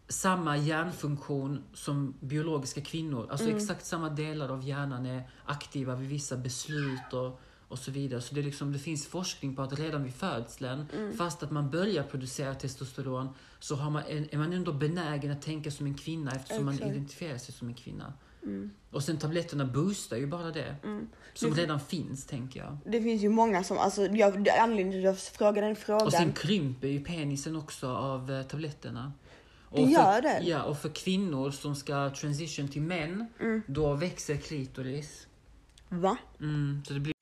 samma hjärnfunktion som biologiska kvinnor. Alltså Mm. exakt samma delar av hjärnan är aktiva vid vissa beslut och, och så vidare. Så det, är liksom, det finns forskning på att redan vid födseln, Mm. fast att man börjar producera testosteron, så har man, är man ändå benägen att tänka som en kvinna eftersom man Exakt. identifierar sig som en kvinna. Och sen tabletterna boostar ju bara det. Som Det- redan finns, tänker jag. det finns ju många som, alltså jag, det anledningen till att jag frågar den frågan. Och sen krymper ju penisen också av eh, tabletterna. Det Och gör för, det? Ja, och för kvinnor som ska transition till män, Mm. då växer klitoris. Va? Mm, så det blir...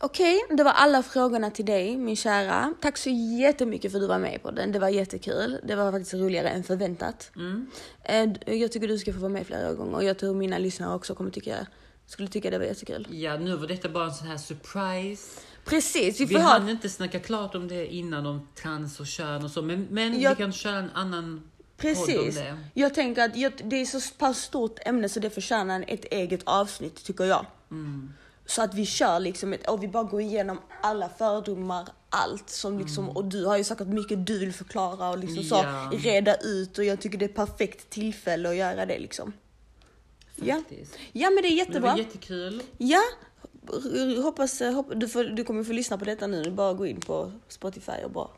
Okej, det var alla frågorna till dig min kära. Tack så jättemycket för att du var med på den. Det var jättekul. Det var faktiskt roligare än förväntat. Mm. Eh, Jag tycker du ska få vara med flera gånger. Jag tror mina lyssnare också kommer tycka, skulle tycka det var jättekul. Ja, nu var detta bara en sån här surprise. Precis, vi Vi får hann ha... inte snacka klart om det innan, om trans och kön och så, men, men Jag- vi kan köra en annan Precis. Jag tänker att det är så pass stort ämne så det förtjänar ett eget avsnitt tycker jag. Mm. Så att vi kör liksom ett, och vi bara går igenom alla fördomar, allt som liksom, och du har ju säkert mycket du vill förklara och liksom så Mm. Ja. reda ut och jag tycker det är perfekt tillfälle att göra det liksom. Ja. Faktiskt. Ja men det är Men det jättebra. var jättekul. Ja, hoppas, hopp, du, får, du kommer få lyssna på detta nu, är bara gå in på Spotify och bara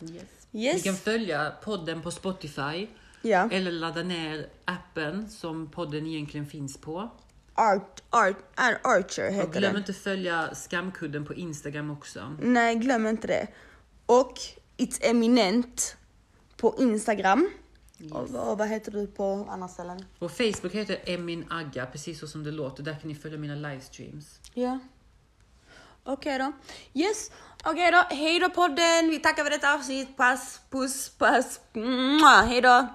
Yes. Yes. Ni kan följa podden på Spotify Ja. eller ladda ner appen som podden egentligen finns på. Art, art, Ar- Archer Och heter glöm den. inte följa Skamkudden på Instagram också. Nej, glöm inte det. Och It's Eminent på Instagram. Och, och vad heter du på andra ställen? På Facebook heter Emin Agga, precis så som det låter. Där kan ni följa mina livestreams. Ja. Okej då. Yes. Okej då. Hej då podden. Vi tackar för detta avsnitt. Pass, puss, pass. Hej då.